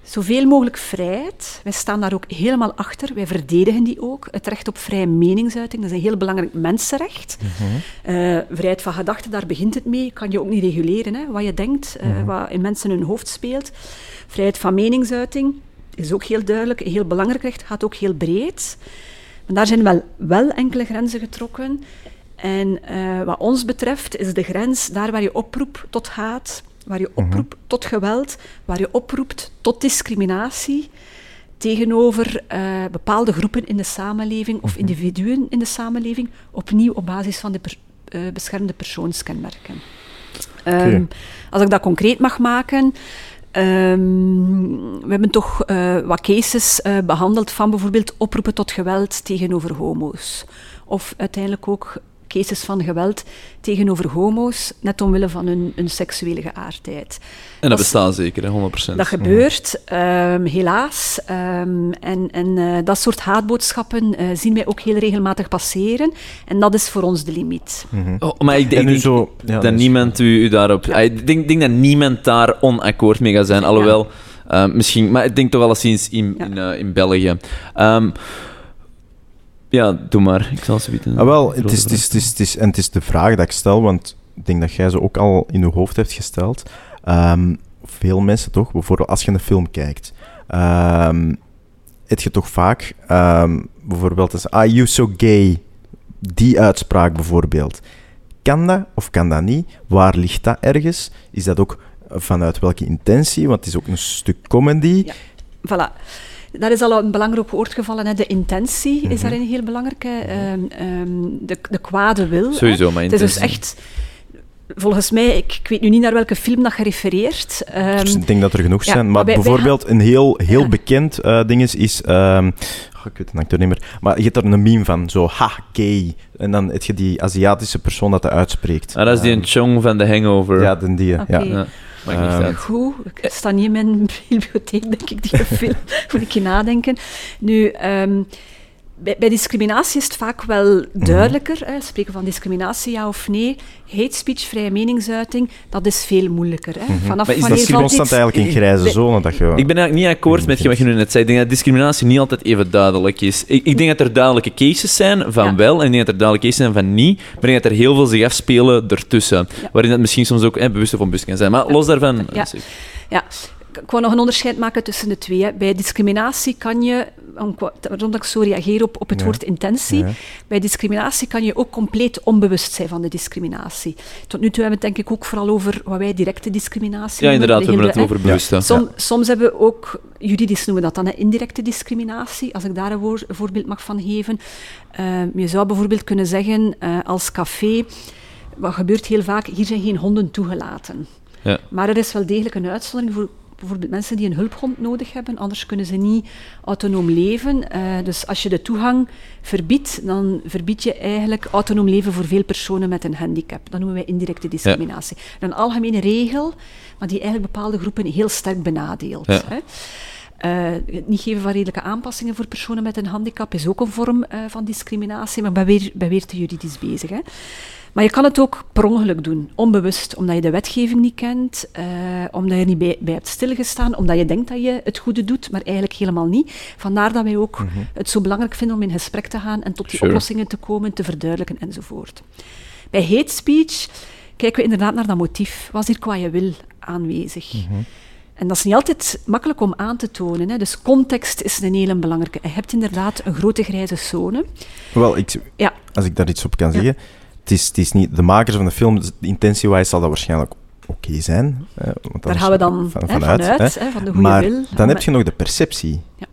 zoveel mogelijk vrijheid. Wij staan daar ook helemaal achter. Wij verdedigen die ook. Het recht op vrije meningsuiting, dat is een heel belangrijk mensenrecht. Mm -hmm. uh, vrijheid van gedachten, daar begint het mee. Kan je ook niet reguleren, hè, wat je denkt, mm -hmm. wat in mensen hun hoofd speelt. Vrijheid van meningsuiting is ook heel duidelijk, heel belangrijk recht, gaat ook heel breed. Maar daar zijn wel, wel enkele grenzen getrokken. En uh, wat ons betreft is de grens daar waar je oproept tot haat, waar je oproept uh -huh. tot geweld, waar je oproept tot discriminatie tegenover uh, bepaalde groepen in de samenleving of individuen in de samenleving, opnieuw op basis van de per, uh, beschermde persoonskenmerken. Okay. Um, als ik dat concreet mag maken, Um, we hebben toch uh, wat cases uh, behandeld van bijvoorbeeld oproepen tot geweld tegenover homo's. Of uiteindelijk ook cases van geweld tegenover homo's, net omwille van hun, hun seksuele geaardheid. En dat, dat bestaat zeker, 100%. Dat gebeurt, um, helaas. Um, en en uh, dat soort haatboodschappen uh, zien wij ook heel regelmatig passeren. En dat is voor ons de limiet. Mm -hmm. oh, maar ik denk, zo, ja, dat, niemand u, u daarop... Ja. Ik denk, denk, dat niemand daar onakkoord mee gaat zijn, alhoewel... Ja. Uh, misschien, maar ik denk toch in, ja. in, uh, in België. Um, ja, doe maar. Ik zal ze weten. Ah, wel, het is, het, is, het, is, het, is, en het is de vraag dat ik stel, want ik denk dat jij ze ook al in je hoofd hebt gesteld. Um, veel mensen toch, bijvoorbeeld als je een film kijkt, um, heb je toch vaak um, bijvoorbeeld als ah, you so gay, die uitspraak bijvoorbeeld. Kan dat of kan dat niet? Waar ligt dat ergens? Is dat ook vanuit welke intentie? Want het is ook een stuk comedy. Ja, voilà. Daar is al een belangrijk woord gevallen. Hè. De intentie mm -hmm. is daarin heel belangrijk. Um, um, de, de kwade wil. Sowieso, maar Het is dus echt... Volgens mij, ik, ik, weet nu niet naar welke film dat gerefereerd. Um, dus ik denk dat er genoeg ja, zijn. Maar, bijvoorbeeld wij, een heel, heel ja. bekend uh, ding is... is oh, ik weet het acteur niet meer. Maar je hebt er een meme van, zo, ha, gay. En dan heb je die Aziatische persoon dat dat uitspreekt. Ah, dat is die um, Chong van The Hangover. Ja, den die, okay. ja. Uh, goed, ik sta niet in mijn bibliotheek, denk ik, die film. Moet ik je nadenken. Nu, um, bij, bij, discriminatie is het vaak wel duidelijker. Mm -hmm. hè, spreken van discriminatie, ja of nee. Hate speech, vrije meningsuiting, dat is veel moeilijker. Hè. -hmm. Vanaf maar is dat constant eigenlijk een grijze zone? Dat je... Ik ben eigenlijk niet akkoord met wat je nu net zei. Ik denk dat discriminatie niet altijd even duidelijk is. Ik, ik denk dat er duidelijke cases zijn van ja. wel, en ik denk dat er duidelijke cases zijn van niet, maar ik denk dat er heel veel zich afspelen ertussen. Ja. Waarin dat misschien soms ook hè, bewust of onbewust kan zijn. Maar los daarvan... Ja. ja ik wou nog een onderscheid maken tussen de twee. Bij discriminatie kan je om, waarom ik zo reageer op, op het woord intentie. Ja. Bij discriminatie kan je ook compleet onbewust zijn van de discriminatie. Tot nu toe hebben we het denk ik ook vooral over wat wij directe discriminatie Ja, noemen. inderdaad, we hebben het over bewust. Som- Soms hebben we ook, juridisch noemen we dat dan hè, indirecte discriminatie, als ik daar een woor- een voorbeeld mag van geven. Eh, je zou bijvoorbeeld kunnen zeggen, eh, als café, wat gebeurt heel vaak, hier zijn geen honden toegelaten. Ja. Maar er is wel degelijk een uitzondering voor bijvoorbeeld mensen die een hulphond nodig hebben, anders kunnen ze niet autonoom leven. Eh, dus als je de toegang verbiedt, dan verbied je eigenlijk autonoom leven voor veel personen met een handicap. Dat noemen wij indirecte discriminatie. Een algemene regel, maar die eigenlijk bepaalde groepen heel sterk benadeelt. Ja. Hè. Eh, het niet geven van redelijke aanpassingen voor personen met een handicap is ook een vorm eh, van discriminatie, maar ben weer, ben weer te juridisch bezig. Hè. Maar je kan het ook per ongeluk doen, onbewust, omdat je de wetgeving niet kent, eh, omdat je er niet bij, bij hebt stilgestaan, omdat je denkt dat je het goede doet, maar eigenlijk helemaal niet. Vandaar dat wij ook het zo belangrijk vinden om in gesprek te gaan en tot die Sure. oplossingen te komen, te verduidelijken enzovoort. Bij hate speech kijken we inderdaad naar dat motief. Was hier qua je wil aanwezig? En dat is niet altijd makkelijk om aan te tonen. Hè. Dus context is een hele belangrijke. Je hebt inderdaad een grote grijze zone. Wel, ik, Ja, als ik daar iets op kan Ja. zeggen. Het is, het is niet, de makers van de film, dus intentie-wise zal dat waarschijnlijk oké zijn. eh, want daar gaan we dan van- hè, vanuit. vanuit, hè. hè, van de goede maar wil. dan heb je nog de perceptie. Ja.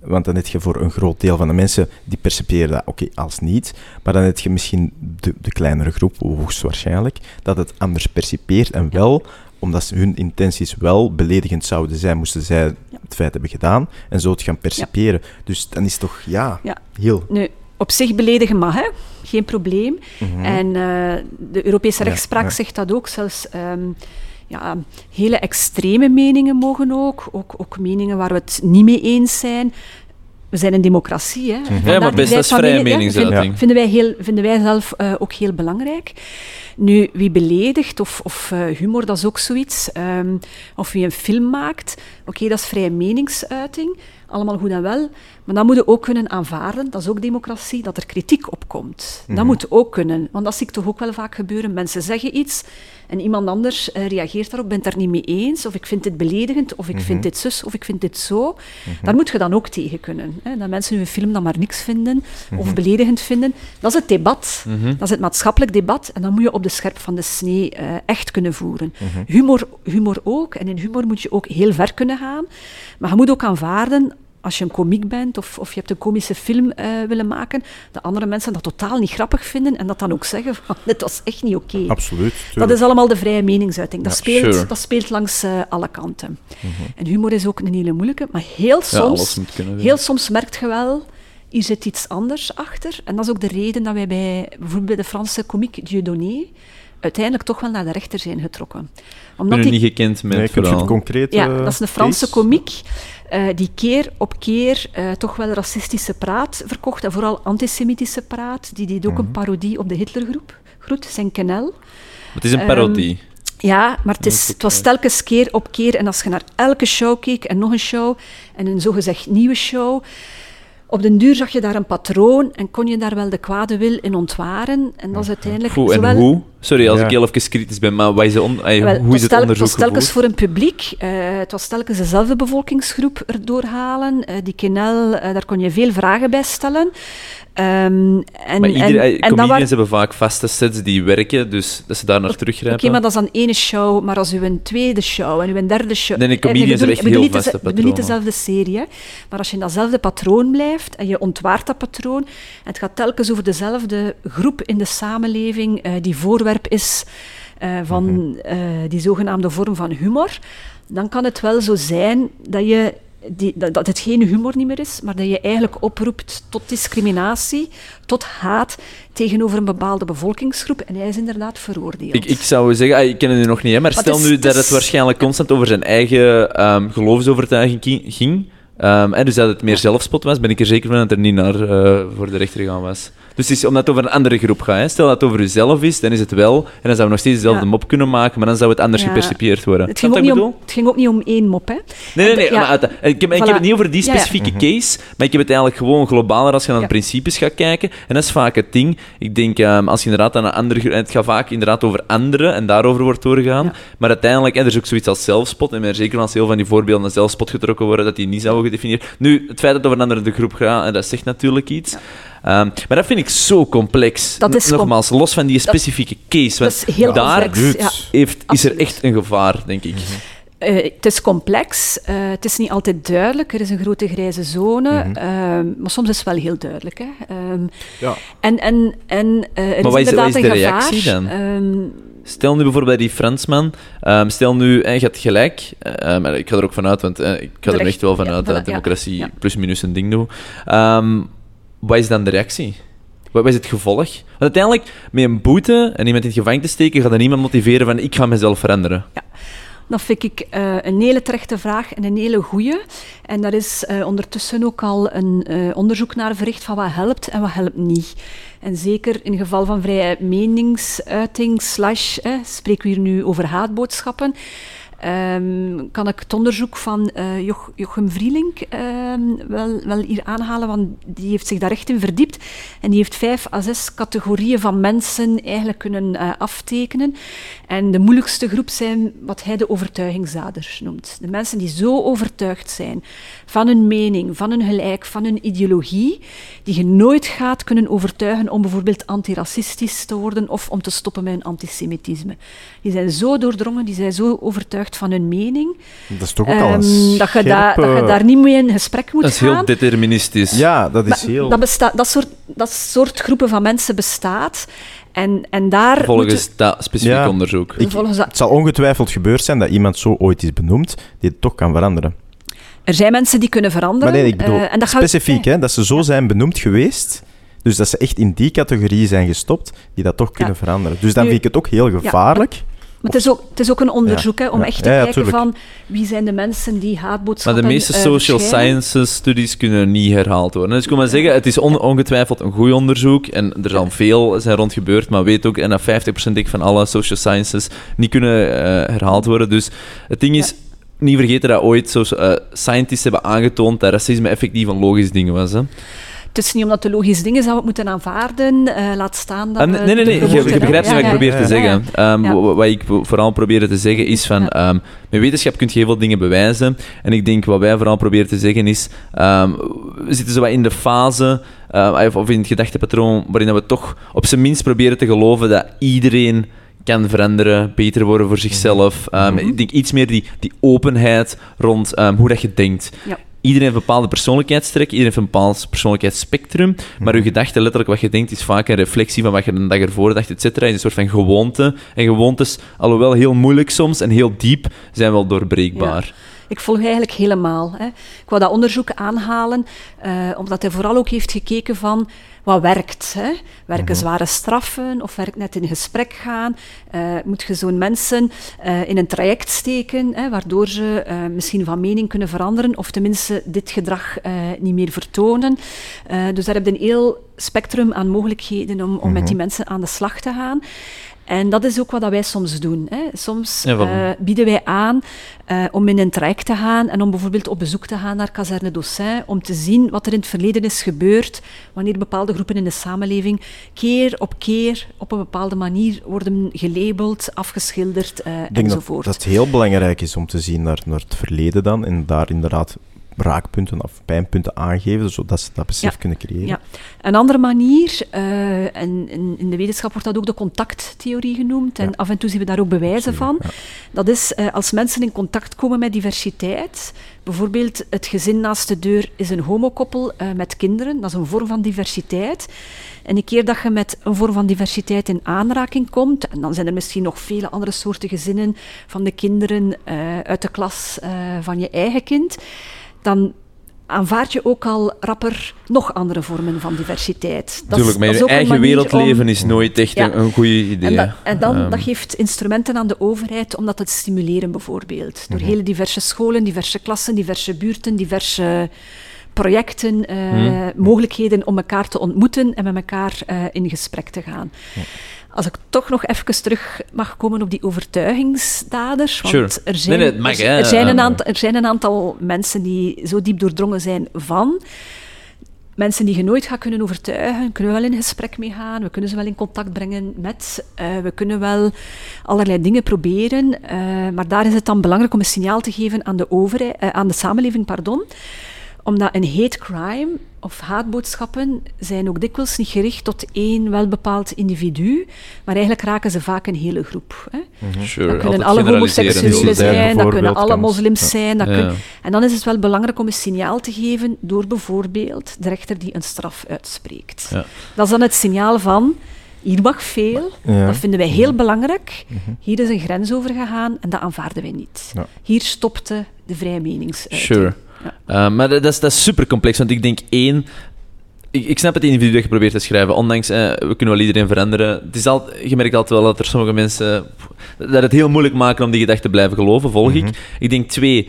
Want dan heb je voor een groot deel van de mensen die perceperen dat oké als niet. Maar dan heb je misschien de, de kleinere groep, hoogstwaarschijnlijk, dat het anders percipeert. En wel, omdat ze- hun intenties wel beledigend zouden zijn, moesten zij het feit hebben gedaan. En zo het gaan perciperen. Dus dan is toch, ja, Ja. heel. Nu, op zich beledigen mag, hè? geen probleem. Mhm. En eh, de Europese rechtspraak ja. zegt dat ook. Zelfs ehm, ja, hele extreme meningen mogen ook. ook. Ook meningen waar we het niet mee eens zijn. We zijn een democratie. Hè? Mhm. Vandaar Ja, maar best, dat is vrije ja, meningsuiting. vind- vinden, wij heel, vinden wij zelf eh, ook heel belangrijk. Nu, wie beledigt of, of eh, humor, dat is ook zoiets. Ehm, of wie een film maakt, oké, dat is vrije meningsuiting. Allemaal goed en wel. Maar dan moet je ook kunnen aanvaarden, dat is ook democratie, dat er kritiek op komt. Dat moet ook kunnen. Want dat zie ik toch ook wel vaak gebeuren. Mensen zeggen iets en iemand anders eh, reageert daarop, bent het daar niet mee eens, of ik vind dit beledigend, of ik vind dit zus, of ik vind dit zo. Daar moet je dan ook tegen kunnen. Hè? Dat mensen hun film dan maar niks vinden, of beledigend vinden. Dat is het debat. Dat is het maatschappelijk debat. En dan moet je op de scherp van de snee eh, echt kunnen voeren. Humor, humor ook. En in humor moet je ook heel ver kunnen gaan. Maar je moet ook aanvaarden als je een komiek bent of, of je hebt een komische film eh, willen maken, dat andere mensen dat totaal niet grappig vinden en dat dan ook zeggen van, dit was echt niet oké. Absoluut. Dat is allemaal de vrije meningsuiting. Dat, Ja, speelt, sure. dat speelt langs eh, alle kanten. En humor is ook een hele moeilijke, maar heel soms, kunnen. heel soms merkt je wel, hier zit iets anders achter. En dat is ook de reden dat wij bij bijvoorbeeld bij de Franse komiek Dieudonné uiteindelijk toch wel naar de rechter zijn getrokken. Ik Omdat ben die niet gekend met Nee, het concreet ja, eh, dat is een Franse case? komiek eh, die keer op keer eh, toch wel racistische praat verkocht en vooral antisemitische praat. Die deed ook Mhm. een parodie op de Hitlergroep, groet, zijn kenel. Het is een Ehm, parodie. Ja, maar het, is, het was telkens keer op keer. En als je naar elke show keek en nog een show en een zogezegd nieuwe show, op den duur zag je daar een patroon en kon je daar wel de kwade wil in ontwaren. En dat is uiteindelijk Hoe en hoe? Sorry als Ja. ik heel even kritisch ben, maar wat is de on- ay, Wel, hoe is het onderzoek was telkens gevoerd? voor een publiek. eh, het was telkens dezelfde bevolkingsgroep erdoor halen. Eh, die kenel, eh, daar kon je veel vragen bij stellen. Ehm, en, Maar en, ay, en waren- hebben vaak vaste sets die werken, dus dat ze daar naar Oké, teruggrijpen. maar dat is dan ene show, maar als u een tweede show en uw derde show... Nee, nee, eh, comedians hebben echt heel niet vaste deze- ik bedoel niet patronen. dezelfde serie, hè. maar als je in datzelfde patroon blijft en je ontwaart dat patroon, en het gaat telkens over dezelfde groep in de samenleving eh, die voorwerp is eh, van eh, die zogenaamde vorm van humor, dan kan het wel zo zijn dat je die, dat, dat het geen humor niet meer is, maar dat je eigenlijk oproept tot discriminatie, tot haat tegenover een bepaalde bevolkingsgroep. En hij is inderdaad veroordeeld. Ik, ik zou zeggen, ah, ik ken het nu nog niet, hè, maar Maar stel het is- nu dat het waarschijnlijk constant over zijn eigen ehm, geloofsovertuiging ging. ehm, en dus dat het meer zelfspot was, ben ik er zeker van dat er niet naar eh, voor de rechter gegaan was. Dus het is omdat het over een andere groep gaat. Hè. Stel dat het over jezelf is, dan is het wel. En dan zouden we nog steeds dezelfde Ja. mop kunnen maken, maar dan zou het anders Ja. gepercipieerd worden. Het ging, ook wat niet ik om, bedoel? het ging ook niet om één mop, hè. Nee, nee, nee. Maar uit- ik, heb, ik heb Voilà. het niet over die Ja, ja. specifieke case, maar ik heb het eigenlijk gewoon globaler als je naar de principes gaat kijken. En dat is vaak het ding. Ik denk, ehm, als je inderdaad aan een andere... gro- en Het gaat vaak inderdaad over anderen en daarover wordt doorgegaan. Ja. Maar uiteindelijk, en er is ook zoiets als zelfspot. En er zeker als heel van die voorbeelden naar zelfspot getrokken worden, dat die niet zouden gedefinieerd. Nu, het feit dat het over een andere groep gaat, en dat zegt natuurlijk iets. Ehm, maar dat vind ik zo complex. Dat is Nogmaals, los van die specifieke case. Dat Want is heel daar complex. Ja. heeft, is er echt een gevaar, denk ik. Eh, het is complex, eh, het is niet altijd duidelijk, er is een grote grijze zone, Mhm. ehm, maar soms is het wel heel duidelijk. Hè. Ehm, Ja. en en, en eh, er Maar wat is is- wat inderdaad is de een gevaar. reactie dan? Ehm, Stel nu bijvoorbeeld bij die Fransman, ehm, stel nu, hij gaat gelijk, maar ik ga er ook vanuit, want ik ga er echt wel vanuit ja, dat voilà, democratie ja, ja. plus minus een ding doet. Ehm, wat is dan de reactie? Wat, is het gevolg? Want uiteindelijk, met een boete en iemand in het gevangen te steken, gaat er niemand motiveren van ik ga mezelf veranderen. Dat vind ik eh, een hele terechte vraag en een hele goeie. En daar is eh, ondertussen ook al een eh, onderzoek naar verricht van wat helpt en wat helpt niet. En zeker in geval van vrije meningsuiting, slash, eh, spreken we hier nu over haatboodschappen, ehm, kan ik het onderzoek van eh, Joch- Jochem Vrielink ehm, wel, wel hier aanhalen, want die heeft zich daar echt in verdiept. En die heeft vijf à zes categorieën van mensen eigenlijk kunnen eh, aftekenen. En de moeilijkste groep zijn wat hij de overtuigingszaders noemt. De mensen die zo overtuigd zijn van hun mening, van hun gelijk, van hun ideologie, die je nooit gaat kunnen overtuigen om bijvoorbeeld antiracistisch te worden of om te stoppen met hun antisemitisme. Die zijn zo doordrongen, die zijn zo overtuigd van hun mening, Dat is toch ook al een ehm, dat, je daar- dat je daar niet mee in gesprek moet Dat is gaan. heel deterministisch. Ja, dat is Maar heel... dat, bestaat, dat, soort, dat soort groepen van mensen bestaat. En, en daar Volgens moeten- dat specifiek Ja. onderzoek. Ik- volgens dat- Het zal ongetwijfeld gebeurd zijn dat iemand zo ooit is benoemd, die het toch kan veranderen. er zijn mensen die kunnen veranderen. Maar nee, ik bedoel eh, en dat gaat- specifiek, hè, dat ze zo zijn benoemd geweest, dus dat ze echt in die categorie zijn gestopt, die dat toch kunnen veranderen. Dus dan Nu- vind ik het ook heel gevaarlijk. Maar het is ook, het is ook een onderzoek hè, om Ja. echt te Ja, ja, kijken tuurlijk. van wie zijn de mensen die Maar haatboodschappen de meeste eh, social sciences studies kunnen niet herhaald worden. Dus ik wil maar zeggen, het is on- ongetwijfeld een goed onderzoek en er zal veel zijn rond gebeurd, maar weet ook en dat 50% denk ik van alle social sciences niet kunnen eh, herhaald worden. Dus het ding is, niet vergeten dat ooit zo, eh, scientists hebben aangetoond dat racisme effectief een logisch ding was. Hè? Het is niet omdat de logische dingen zou we het moeten aanvaarden, eh, laat staan dat nee, nee, nee, je, begrijpt niet wat ik probeer te zeggen. Ehm, Wat ik vooral probeer te zeggen is van, Ja. ehm, met wetenschap kun je heel veel dingen bewijzen. En ik denk wat wij vooral proberen te zeggen is, ehm, we zitten zo wat in de fase, of- in het gedachtepatroon, waarin we toch op zijn minst proberen te geloven dat iedereen kan veranderen, beter worden voor zichzelf. Mhm. Ik denk iets meer die, die openheid rond hoe dat je denkt. Ja. Iedereen heeft een bepaalde persoonlijkheidstrek, iedereen heeft een bepaald persoonlijkheidsspectrum, maar uw gedachte, letterlijk wat je denkt, is vaak een reflectie van wat je de dag ervoor dacht, et cetera. Is een soort van gewoonte. En gewoontes, alhoewel heel moeilijk soms en heel diep, zijn wel doorbreekbaar. Ik volg eigenlijk helemaal. Hè. Ik wou dat onderzoek aanhalen, eh, omdat hij vooral ook heeft gekeken van wat werkt. Hè. Werken zware straffen of werkt net in gesprek gaan? Eh, moet je zo'n mensen eh, in een traject steken, hè, waardoor ze misschien van mening kunnen veranderen of tenminste dit gedrag niet meer vertonen. Dus daar heb je een heel spectrum aan mogelijkheden om, om met die mensen aan de slag te gaan. En dat is ook wat dat wij soms doen. Hè. Soms Ja, eh, bieden wij aan eh, om in een traject te gaan en om bijvoorbeeld op bezoek te gaan naar Kazerne Dossin, om te zien wat er in het verleden is gebeurd, wanneer bepaalde groepen in de samenleving keer op keer op een bepaalde manier worden gelabeld, afgeschilderd eh, Ik denk dat, enzovoort. dat het heel belangrijk is om te zien naar, naar het verleden dan en daar inderdaad raakpunten of pijnpunten aangeven, zodat ze dat besef Ja. kunnen creëren. Ja. Een andere manier, eh, en in, de wetenschap wordt dat ook de contacttheorie genoemd, en Ja. af en toe zien we daar ook bewijzen van. Dat is eh, als mensen in contact komen met diversiteit. Bijvoorbeeld, het gezin naast de deur is een homokoppel eh, met kinderen. Dat is een vorm van diversiteit. En een keer dat je met een vorm van diversiteit in aanraking komt, en dan zijn er misschien nog vele andere soorten gezinnen van de kinderen uit de klas van je eigen kind, dan aanvaard je ook al rapper nog andere vormen van diversiteit. Dat is- Tuurlijk, maar je eigen wereldleven om- is nooit echt Ja. een, een goed idee. en, en dan, Ehm, dat geeft instrumenten aan de overheid om dat te stimuleren, bijvoorbeeld. Door Mhm. hele diverse scholen, diverse klassen, diverse buurten, diverse projecten, eh, Hmm. mogelijkheden om elkaar te ontmoeten en met elkaar eh, in gesprek te gaan. Als ik toch nog even terug mag komen op die overtuigingsdaders. Want Sure. er, zijn, Nee, nee, het mag, er, er zijn een Eh, aantal, er zijn een aantal mensen die zo diep doordrongen zijn van. Mensen die je nooit gaat kunnen overtuigen, kunnen we wel in gesprek mee gaan, we kunnen ze wel in contact brengen met, eh, we kunnen wel allerlei dingen proberen, eh, maar daar is het dan belangrijk om een signaal te geven aan de, overheid, aan de samenleving, pardon, omdat een hate crime of haatboodschappen zijn ook dikwijls niet gericht tot één welbepaald individu, maar eigenlijk raken ze vaak een hele groep. Hè. Sure, Dat kunnen alle homoseksuelen zijn, dat kunnen alle moslims zijn. Dat Ja. kun- En dan is het wel belangrijk om een signaal te geven door bijvoorbeeld de rechter die een straf uitspreekt. Ja. Dat is dan het signaal van, hier mag veel, Ja. dat vinden wij heel belangrijk, hier is een grens over gegaan en dat aanvaarden wij niet. Ja. Hier stopte de vrije meningsuiting. Sure. Ja. Uh, maar dat, is, dat is super complex, want ik denk één. Ik, ik snap het individu dat je probeert te schrijven, ondanks eh, we kunnen wel iedereen veranderen. Het is al, je merkt altijd wel dat er sommige mensen dat het heel moeilijk maken om die gedachte te blijven geloven, volg Mhm. ik. Ik denk twee,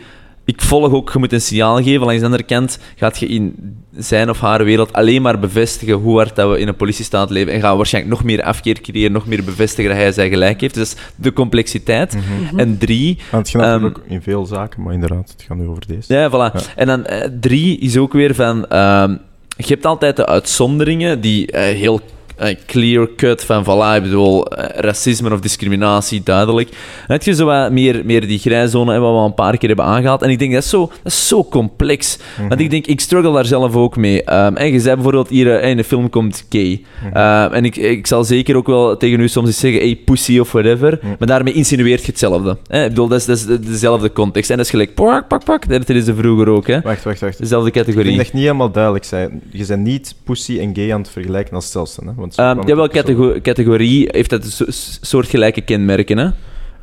ik volg ook, je moet een signaal geven. Langs de andere kant gaat je in zijn of haar wereld alleen maar bevestigen hoe hard dat we in een politiestaat leven. En gaan we waarschijnlijk nog meer afkeer creëren, nog meer bevestigen dat hij zijn gelijk heeft. Dus dat is de complexiteit. Mhm. En drie, Want het gaat Ehm, natuurlijk in veel zaken, maar inderdaad, het gaat nu over deze. ja, voilà. Ja. En dan eh, drie is ook weer van... ehm, je hebt altijd de uitzonderingen die eh, heel eh, clear-cut van, voilà, ik bedoel, eh, racisme of discriminatie, duidelijk. Dan heb je zo wat meer, meer die grijzone, wat we al een paar keer hebben aangehaald. En ik denk, dat is zo, dat is zo complex. Want ik denk, ik struggle daar zelf ook mee. Ehm, en je zei bijvoorbeeld hier, eh, in de film komt gay. Ehm, en ik, ik zal zeker ook wel tegen u soms eens zeggen, hey, pussy of whatever. Maar daarmee insinueert je hetzelfde. Hè? Ik bedoel, dat is, dat is de- dezelfde context. En dat is gelijk, pak, pak, pak. Dat is er vroeger ook, hè. Wacht, wacht, wacht. Dezelfde Ik denk categorie. dat je niet helemaal duidelijk zijn. Je bent niet pussy en gay aan het vergelijken als hetzelfde. Hè? Want Ehm kwam het jawel, ook zo. catego- categorie heeft dat soortgelijke kenmerken, hè.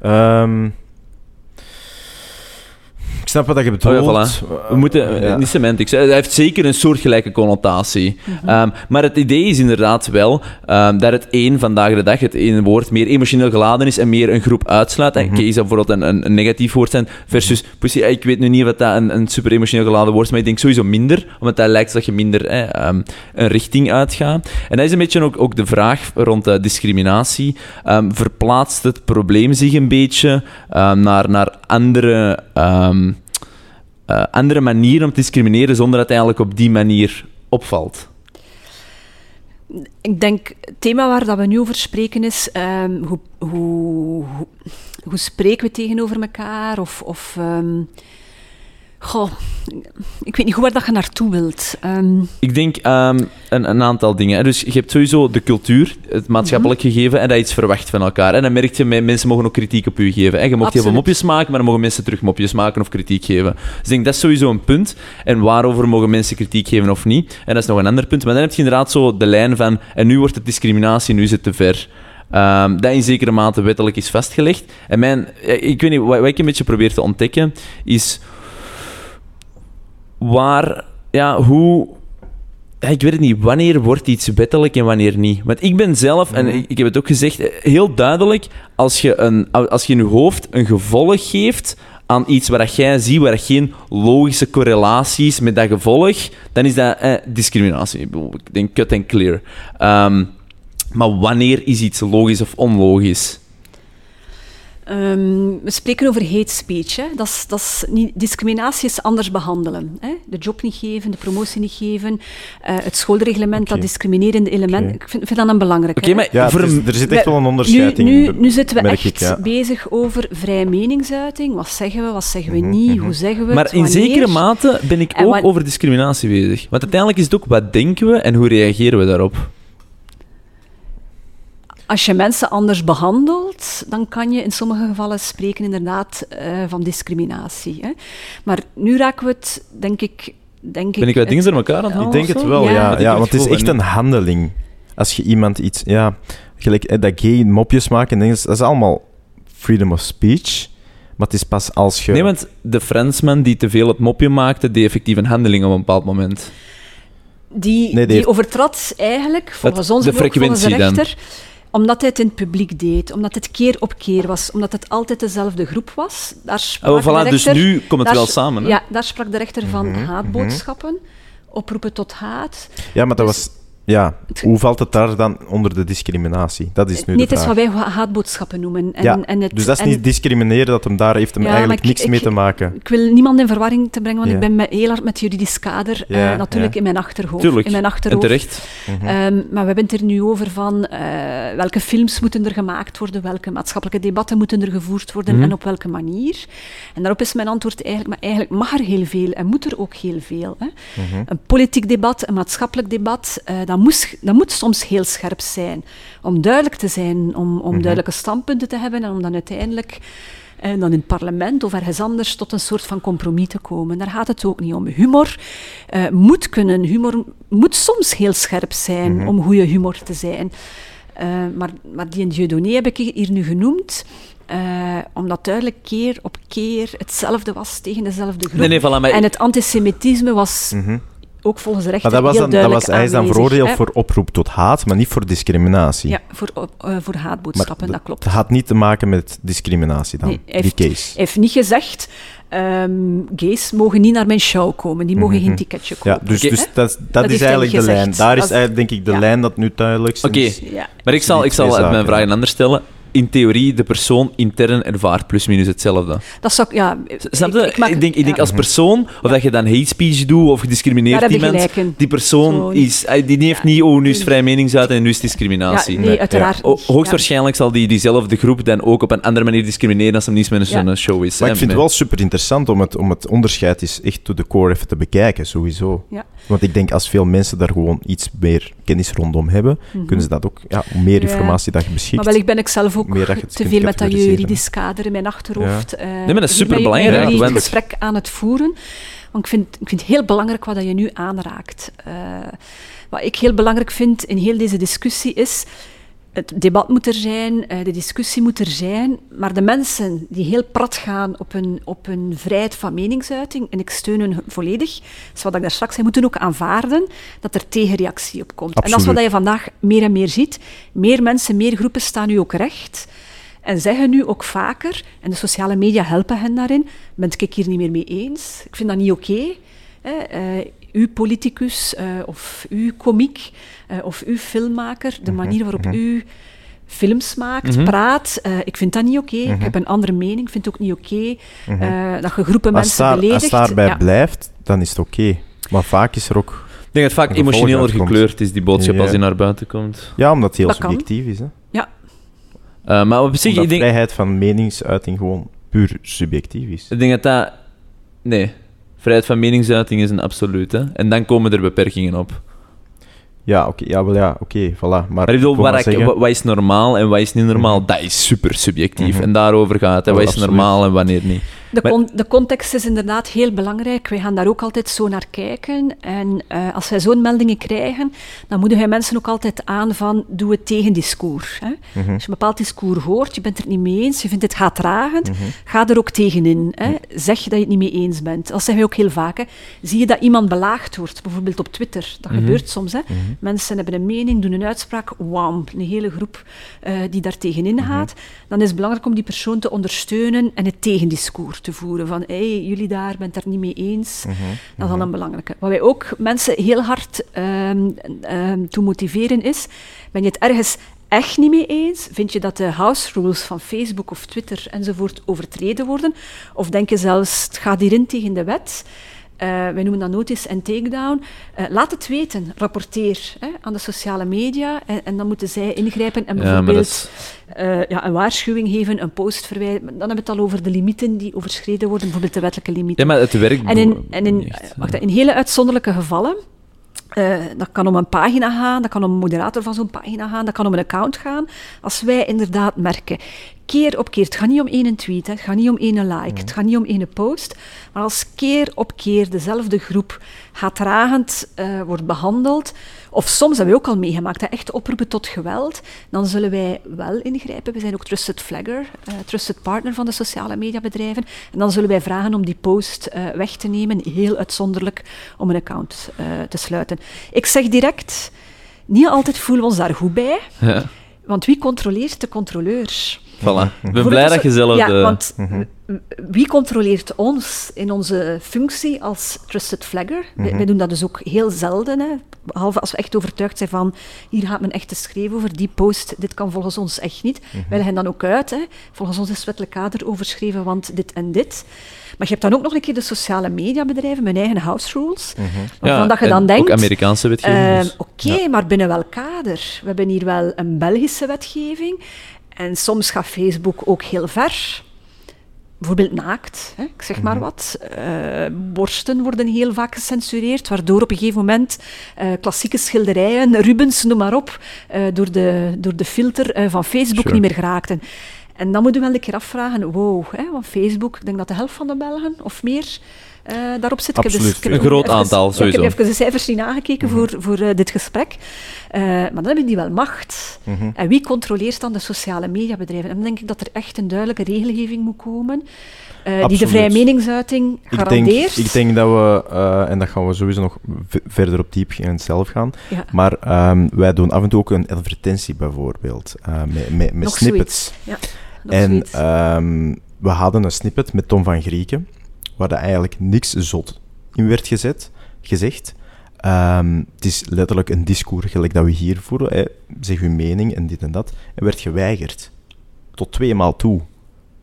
Ehm, ik snap wat je bedoelt. Oh ja, We moeten, Ja. niet semantics, hij heeft zeker een soortgelijke connotatie. Mhm. Ehm, maar het idee is inderdaad wel ehm, dat het één vandaag de dag, het ene woord, meer emotioneel geladen is en meer een groep uitsluit. En zou bijvoorbeeld een, een, een negatief woord zijn, versus pussy, ik weet nu niet wat dat een, een super emotioneel geladen woord is, maar ik denk sowieso minder, omdat dat lijkt dat je minder hè, ehm, een richting uitgaat. En dat is een beetje ook, ook de vraag rond eh, discriminatie. Ehm, verplaatst het probleem zich een beetje ehm, naar, naar andere... ehm, eh, andere manieren om te discrimineren zonder dat het eigenlijk op die manier opvalt. Ik denk, het thema waar dat we nu over spreken is, ehm, hoe, hoe, hoe, hoe spreken we tegenover elkaar? Of, of ehm, goh, ik weet niet goed waar dat je naartoe wilt. Ehm, Ik denk ehm, een, een aantal dingen. Dus je hebt sowieso de cultuur, het maatschappelijk gegeven, en dat je iets verwacht van elkaar. En dan merk je, me- mensen mogen ook kritiek op je geven. hè. Je mocht heel veel mopjes maken, maar dan mogen mensen terug mopjes maken of kritiek geven. Dus ik denk, dat is sowieso een punt. En waarover mogen mensen kritiek geven of niet? En dat is nog een ander punt. Maar dan heb je inderdaad zo de lijn van, en nu wordt het discriminatie, nu is het te ver. Ehm, dat in zekere mate wettelijk is vastgelegd. En mijn, eh, ik weet niet, wat, wat ik een beetje probeer te ontdekken, is waar, ja, hoe... Ja, ik weet het niet, wanneer wordt iets wettelijk en wanneer niet? Want ik ben zelf, en ik, ik heb het ook gezegd, heel duidelijk, als je, een, als je in je hoofd een gevolg geeft aan iets waar dat jij ziet, waar geen logische correlatie is met dat gevolg, dan is dat eh, discriminatie. Ik denk cut and clear. Ehm, maar wanneer is iets logisch of onlogisch? Ehm, we spreken over hate speech. Hè. Dat is, dat is niet, discriminatie is anders behandelen. Hè. De job niet geven, de promotie niet geven, eh, het schoolreglement, dat discriminerende element. Ik vind, vind dat een belangrijk. Oké, maar Ja, voor het is- een- er zit echt we- wel een onderscheid nu, in. nu, zitten we echt ik, ja. bezig over vrije meningsuiting. Wat zeggen we, wat zeggen we Mhm, niet, mhm. hoe zeggen we Maar het, in zekere mate ben ik ook wat- over discriminatie bezig. Want uiteindelijk is het ook wat denken we en hoe reageren we daarop. Als je mensen anders behandelt, dan kan je in sommige gevallen spreken inderdaad eh, van discriminatie. Hè. Maar nu raken we het, denk ik... Denk Ben ik wat dingen door elkaar aan het Ik denk het zo? wel, Ja. ja. Want ja, het is echt een handeling. Als je iemand iets... Ja, gelijk eh, dat gay mopjes maken, en dingen, dat is allemaal freedom of speech. Maar het is pas als je... Nee, want de Fransman die te veel het mopje maakte, deed effectief een handeling op een bepaald moment. Die, Nee, die die heeft- overtrad eigenlijk, volgens ons de volgens frequentie dan. Omdat hij het in het publiek deed, omdat het keer op keer was, omdat het altijd dezelfde groep was. Daar sprak Oh, voilà, de dus rechter, nu komt het daar wel samen. Hè? Ja, daar sprak de rechter van Mhm, haatboodschappen, oproepen tot haat. Ja, maar dat Dus- was... Ja, hoe valt het daar dan onder de discriminatie? Dat is nu het is wat wij ha- haatboodschappen noemen. En, ja, en het, dus dat is en niet discrimineren, dat hem daar heeft hem Ja, eigenlijk ik- niks ik- mee te maken. Ik wil niemand in verwarring te brengen, want Ja. ik ben met, heel hard met het juridisch kader eh, natuurlijk ja. in mijn achterhoofd. Tuurlijk. In mijn En achterhoofd. terecht. Mhm. Ehm, maar we hebben het er nu over van eh, welke films moeten er gemaakt worden, welke maatschappelijke debatten moeten er gevoerd worden Mhm. en op welke manier. En daarop is mijn antwoord eigenlijk, maar eigenlijk mag er heel veel en moet er ook heel veel. Hè. Mhm. Een politiek debat, een maatschappelijk debat, eh, dat, moet, dat moet soms heel scherp zijn. Om duidelijk te zijn, om, om duidelijke standpunten te hebben en om dan uiteindelijk eh, dan in het parlement of ergens anders tot een soort van compromis te komen. Daar gaat het ook niet om. Humor eh, moet kunnen, humor moet soms heel scherp zijn om goede humor te zijn. Eh, maar, maar die in Dieudonné heb ik hier nu genoemd, omdat duidelijk keer op keer hetzelfde was tegen dezelfde groep. Nee, nee, voilà, maar En het antisemitisme was Mhm. Ook volgens de Maar dat was dan, dat was, hij is dan veroordeeld voor oproep tot haat, maar niet voor discriminatie. Ja, voor, eh, voor maar haatboodschappen, dat klopt. Het had niet te maken met discriminatie dan, Nee, hij die heeft- case. Hij heeft niet gezegd, ehm, gays mogen niet naar mijn show komen, die mogen Mhm. geen ticketje kopen. Ja, dus, Oké. dus dat, is- dat, Dat is heeft hij eigenlijk de lijn. Daar is eigenlijk, denk ik, de ja. lijn dat nu duidelijk Oké. is. Ja. Maar ik zal, ik zal mijn ja. anders stellen. In theorie, de persoon intern ervaart plus minus hetzelfde. Dat zou ik, ja... Snap je? ik- Ik, ik mag- denk, ik denk ja. als persoon, of dat je dan hate speech doet of gediscrimineerd Daar heb die persoon Zo- is, die heeft niet, oh, nu is vrije meningsuiting en nu is discriminatie. Ja, nee, uiteraard O- hoogstwaarschijnlijk zal die diezelfde groep dan ook op een andere manier discrimineren als hem niet met een Ja. show is. Maar hè. ik vind het wel super interessant om het, om het onderscheid eens echt to the core even te bekijken, sowieso. Ja. Want ik denk als veel mensen daar gewoon iets meer kennis rondom hebben, kunnen ze dat ook, ja, hoe meer Mhm. Ja. informatie dat je beschikt. Maar wellicht ben ik zelf ook te veel met dat juridisch kader in mijn achterhoofd. eh, maar dat is superbelangrijk, jullie want- het gesprek aan het voeren. Want ik vind, ik vind het heel belangrijk wat dat je nu aanraakt. Eh, wat ik heel belangrijk vind in heel deze discussie is... Het debat moet er zijn, eh, de discussie moet er zijn, maar de mensen die heel prat gaan op hun, op hun vrijheid van meningsuiting, en ik steun hun volledig, is wat ik daar straks zei, moeten ook aanvaarden dat er tegenreactie op komt. En dat is wat je vandaag meer en meer ziet. Meer mensen, meer groepen staan nu ook recht. En zeggen nu ook vaker, en de sociale media helpen hen daarin, ben ik hier niet meer mee eens. Ik vind dat niet oké. hè. Eh, uw politicus eh, of uw komiek eh, of uw filmmaker, de manier waarop u films maakt, Mhm. praat, eh, ik vind dat niet oké. Ik heb een andere mening, ik vind het ook niet oké eh, dat je groepen als, mensen daar, beledigt. als daarbij Ja. blijft, dan is het oké. Maar vaak is er ook... Ik denk dat het vaak uitkomt. gekleurd is, die boodschap, Ja. als die naar buiten komt. Ja, omdat het heel Dat kan. subjectief is. Hè? Ja, Eh, maar op zich, denk, vrijheid van meningsuiting gewoon puur subjectief is. ik denk dat dat... Nee. Vrijheid van meningsuiting is een absoluut, hè. En dan komen er beperkingen op. Ja, oké, ja, wel ja, oké, voilà. Maar, Maar ik bedoel, wil waar maar ik- zeggen- wat, is normaal en wat is niet normaal, dat is super subjectief. Mhm. En daarover gaat het. Wat is normaal en wanneer niet. De, Maar- con- de context is inderdaad heel belangrijk. Wij gaan daar ook altijd zo naar kijken. En eh, als wij zo'n meldingen krijgen, dan moedigen wij mensen ook altijd aan van doe het tegendiscours. Hè. Mhm. Als je een bepaald discours hoort, je bent het niet mee eens, je vindt het haatdragend, Mhm. ga er ook tegenin. Hè. Zeg dat je het niet mee eens bent. Dat zeggen wij ook heel vaak. Hè. Zie je dat iemand belaagd wordt, bijvoorbeeld op Twitter. Dat Mhm. gebeurt soms. Hè. Mhm. Mensen hebben een mening, doen een uitspraak, wam, een hele groep eh, die daar tegenin Mhm. gaat. Dan is het belangrijk om die persoon te ondersteunen en het tegendiscours te voeren. Van, hey, jullie daar, bent het er niet mee eens. Mhm. Dat is al een belangrijke. Wat wij ook mensen heel hard toe motiveren is, ben je het ergens echt niet mee eens? Vind je dat de house rules van Facebook of Twitter enzovoort overtreden worden? Of denk je zelfs, het gaat hierin tegen de wet? Eh, wij noemen dat notice en takedown. Eh, laat het weten, rapporteer hè, aan de sociale media en, en dan moeten zij ingrijpen en Ja, bijvoorbeeld is... eh, ja, een waarschuwing geven, een post verwijderen. Dan hebben we het al over de limieten die overschreden worden, bijvoorbeeld de wettelijke limieten. Ja, maar het werkt En in, en in, niet echt, wacht, hè. in hele uitzonderlijke gevallen, dat kan om een pagina gaan, dat kan om een moderator van zo'n pagina gaan, dat kan om een account gaan. Als wij inderdaad merken, keer op keer, het gaat niet om één tweet, hè, het gaat niet om één like, het gaat niet om één post, maar als keer op keer dezelfde groep haatdragend eh wordt behandeld, of soms hebben we ook al meegemaakt, hè, echt oproepen tot geweld, dan zullen wij wel ingrijpen. We zijn ook trusted flagger, eh, trusted partner van de sociale mediabedrijven. En dan zullen wij vragen om die post eh, weg te nemen, heel uitzonderlijk, om een account te sluiten. Ik zeg direct, niet altijd voelen we ons daar goed bij. Ja. Want wie controleert de controleur? Voilà. Ik ben blij dat we- je zelf... Ja, de- want wie controleert ons in onze functie als trusted flagger? Wij, wij doen dat dus ook heel zelden, hè. behalve als we echt overtuigd zijn van hier gaat men echt te schreef over, die post, dit kan volgens ons echt niet. Wij leggen dan ook uit, hè. volgens ons is het wettelijk kader overschreven, want dit en dit. Maar je hebt dan ook nog een keer de sociale mediabedrijven, hun eigen house rules, waarvan dat je dan denkt... Ook Amerikaanse wetgeving. Ehm, dus- Oké, maar binnen welk kader? We hebben hier wel een Belgische wetgeving. En soms gaat Facebook ook heel ver. Bijvoorbeeld naakt, hè, ik zeg maar wat. Eh, borsten worden heel vaak gecensureerd, waardoor op een gegeven moment eh, klassieke schilderijen, Rubens, noem maar op, eh, door, de, door de filter van Facebook Sure. niet meer geraakten. En dan moeten we wel een keer afvragen, wow, hè, want Facebook, ik denk dat de helft van de Belgen of meer eh, daarop zit. Ik dus- Absoluut. ik heb Een groot even- aantal, ja, ik sowieso. heb even de cijfers niet nagekeken voor, voor eh, dit gesprek. Eh, maar dan hebben die wel macht. En wie controleert dan de sociale mediabedrijven? En dan denk ik dat er echt een duidelijke regelgeving moet komen die de vrije meningsuiting Ik denk, garandeert. ik denk dat we, en dat gaan we sowieso nog verder op diep gaan zelf gaan, Ja. maar ehm, wij doen af en toe ook een advertentie bijvoorbeeld, met, met, met snippets. Ja, En ehm, we hadden een snippet met Tom van Grieken, waar er eigenlijk niks zot in werd gezet, gezegd. Ehm, het is letterlijk een discours, gelijk dat we hier voeren. Hè. Zeg uw mening en dit en dat. En werd geweigerd. Tot twee maal toe.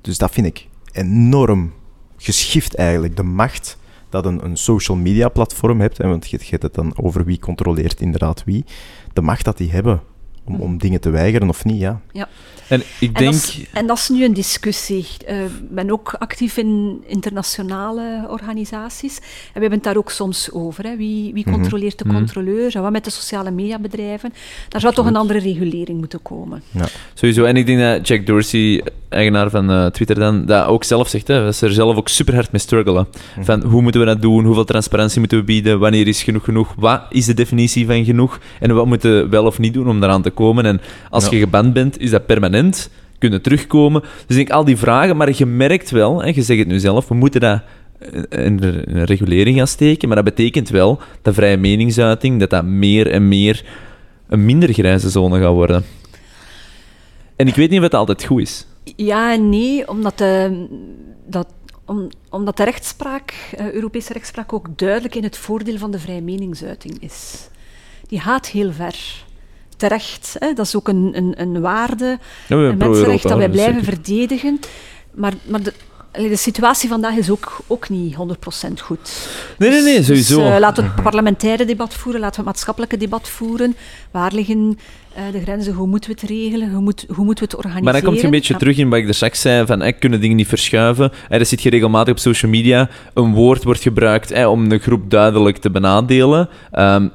Dus dat vind ik enorm geschift eigenlijk. De macht dat een, een social media platform hebt, hè, want je, je hebt het dan over wie controleert inderdaad wie. De macht dat die hebben om, om dingen te weigeren of niet, ja. ja. En ik En denk... dat, is, en dat is nu een discussie. Eh, Ik ben ook actief in internationale organisaties. En we hebben het daar ook soms over. Hè. Wie, wie controleert de controleur? En wat met de sociale mediabedrijven? Daar zou toch een andere regulering moeten komen. ja. Sowieso. En ik denk dat Jack Dorsey, eigenaar van eh, Twitter, dan, dat ook zelf zegt. Hè, dat ze er zelf ook super hard mee struggelen. Van hoe moeten we dat doen? Hoeveel transparantie moeten we bieden? Wanneer is genoeg genoeg? Wat is de definitie van genoeg? En wat moeten we wel of niet doen om daaraan te komen? En als Ja. je geband bent, is dat permanent? Kunnen terugkomen? Dus ik al die vragen, maar je merkt wel, en je zegt het nu zelf, we moeten dat in een regulering gaan steken, maar dat betekent wel dat vrije meningsuiting, dat dat meer en meer een minder grijze zone gaat worden. En ik weet niet of het altijd goed is. Ja en nee, omdat de, dat, om, omdat de rechtspraak, eh, Europese rechtspraak, ook duidelijk in het voordeel van de vrije meningsuiting is. Die gaat heel ver. Terecht, hè? dat is ook een, een, een waarde, Ja, een mensenrecht dat wij dus blijven zeker. verdedigen. Maar, maar de, de situatie vandaag is ook, ook niet 100% goed. Nee, nee, nee, sowieso. Dus, eh, laten we het parlementaire debat voeren, laten we het maatschappelijke debat voeren. Waar liggen eh, de grenzen? Hoe moeten we het regelen? Hoe, moet, hoe moeten we het organiseren? Maar dan komt je een beetje Ja. terug in wat ik er straks zei, van eh, kunnen dingen niet verschuiven. Eh, er zit je regelmatig op social media, een woord wordt gebruikt om een groep duidelijk te benadelen. Ehm,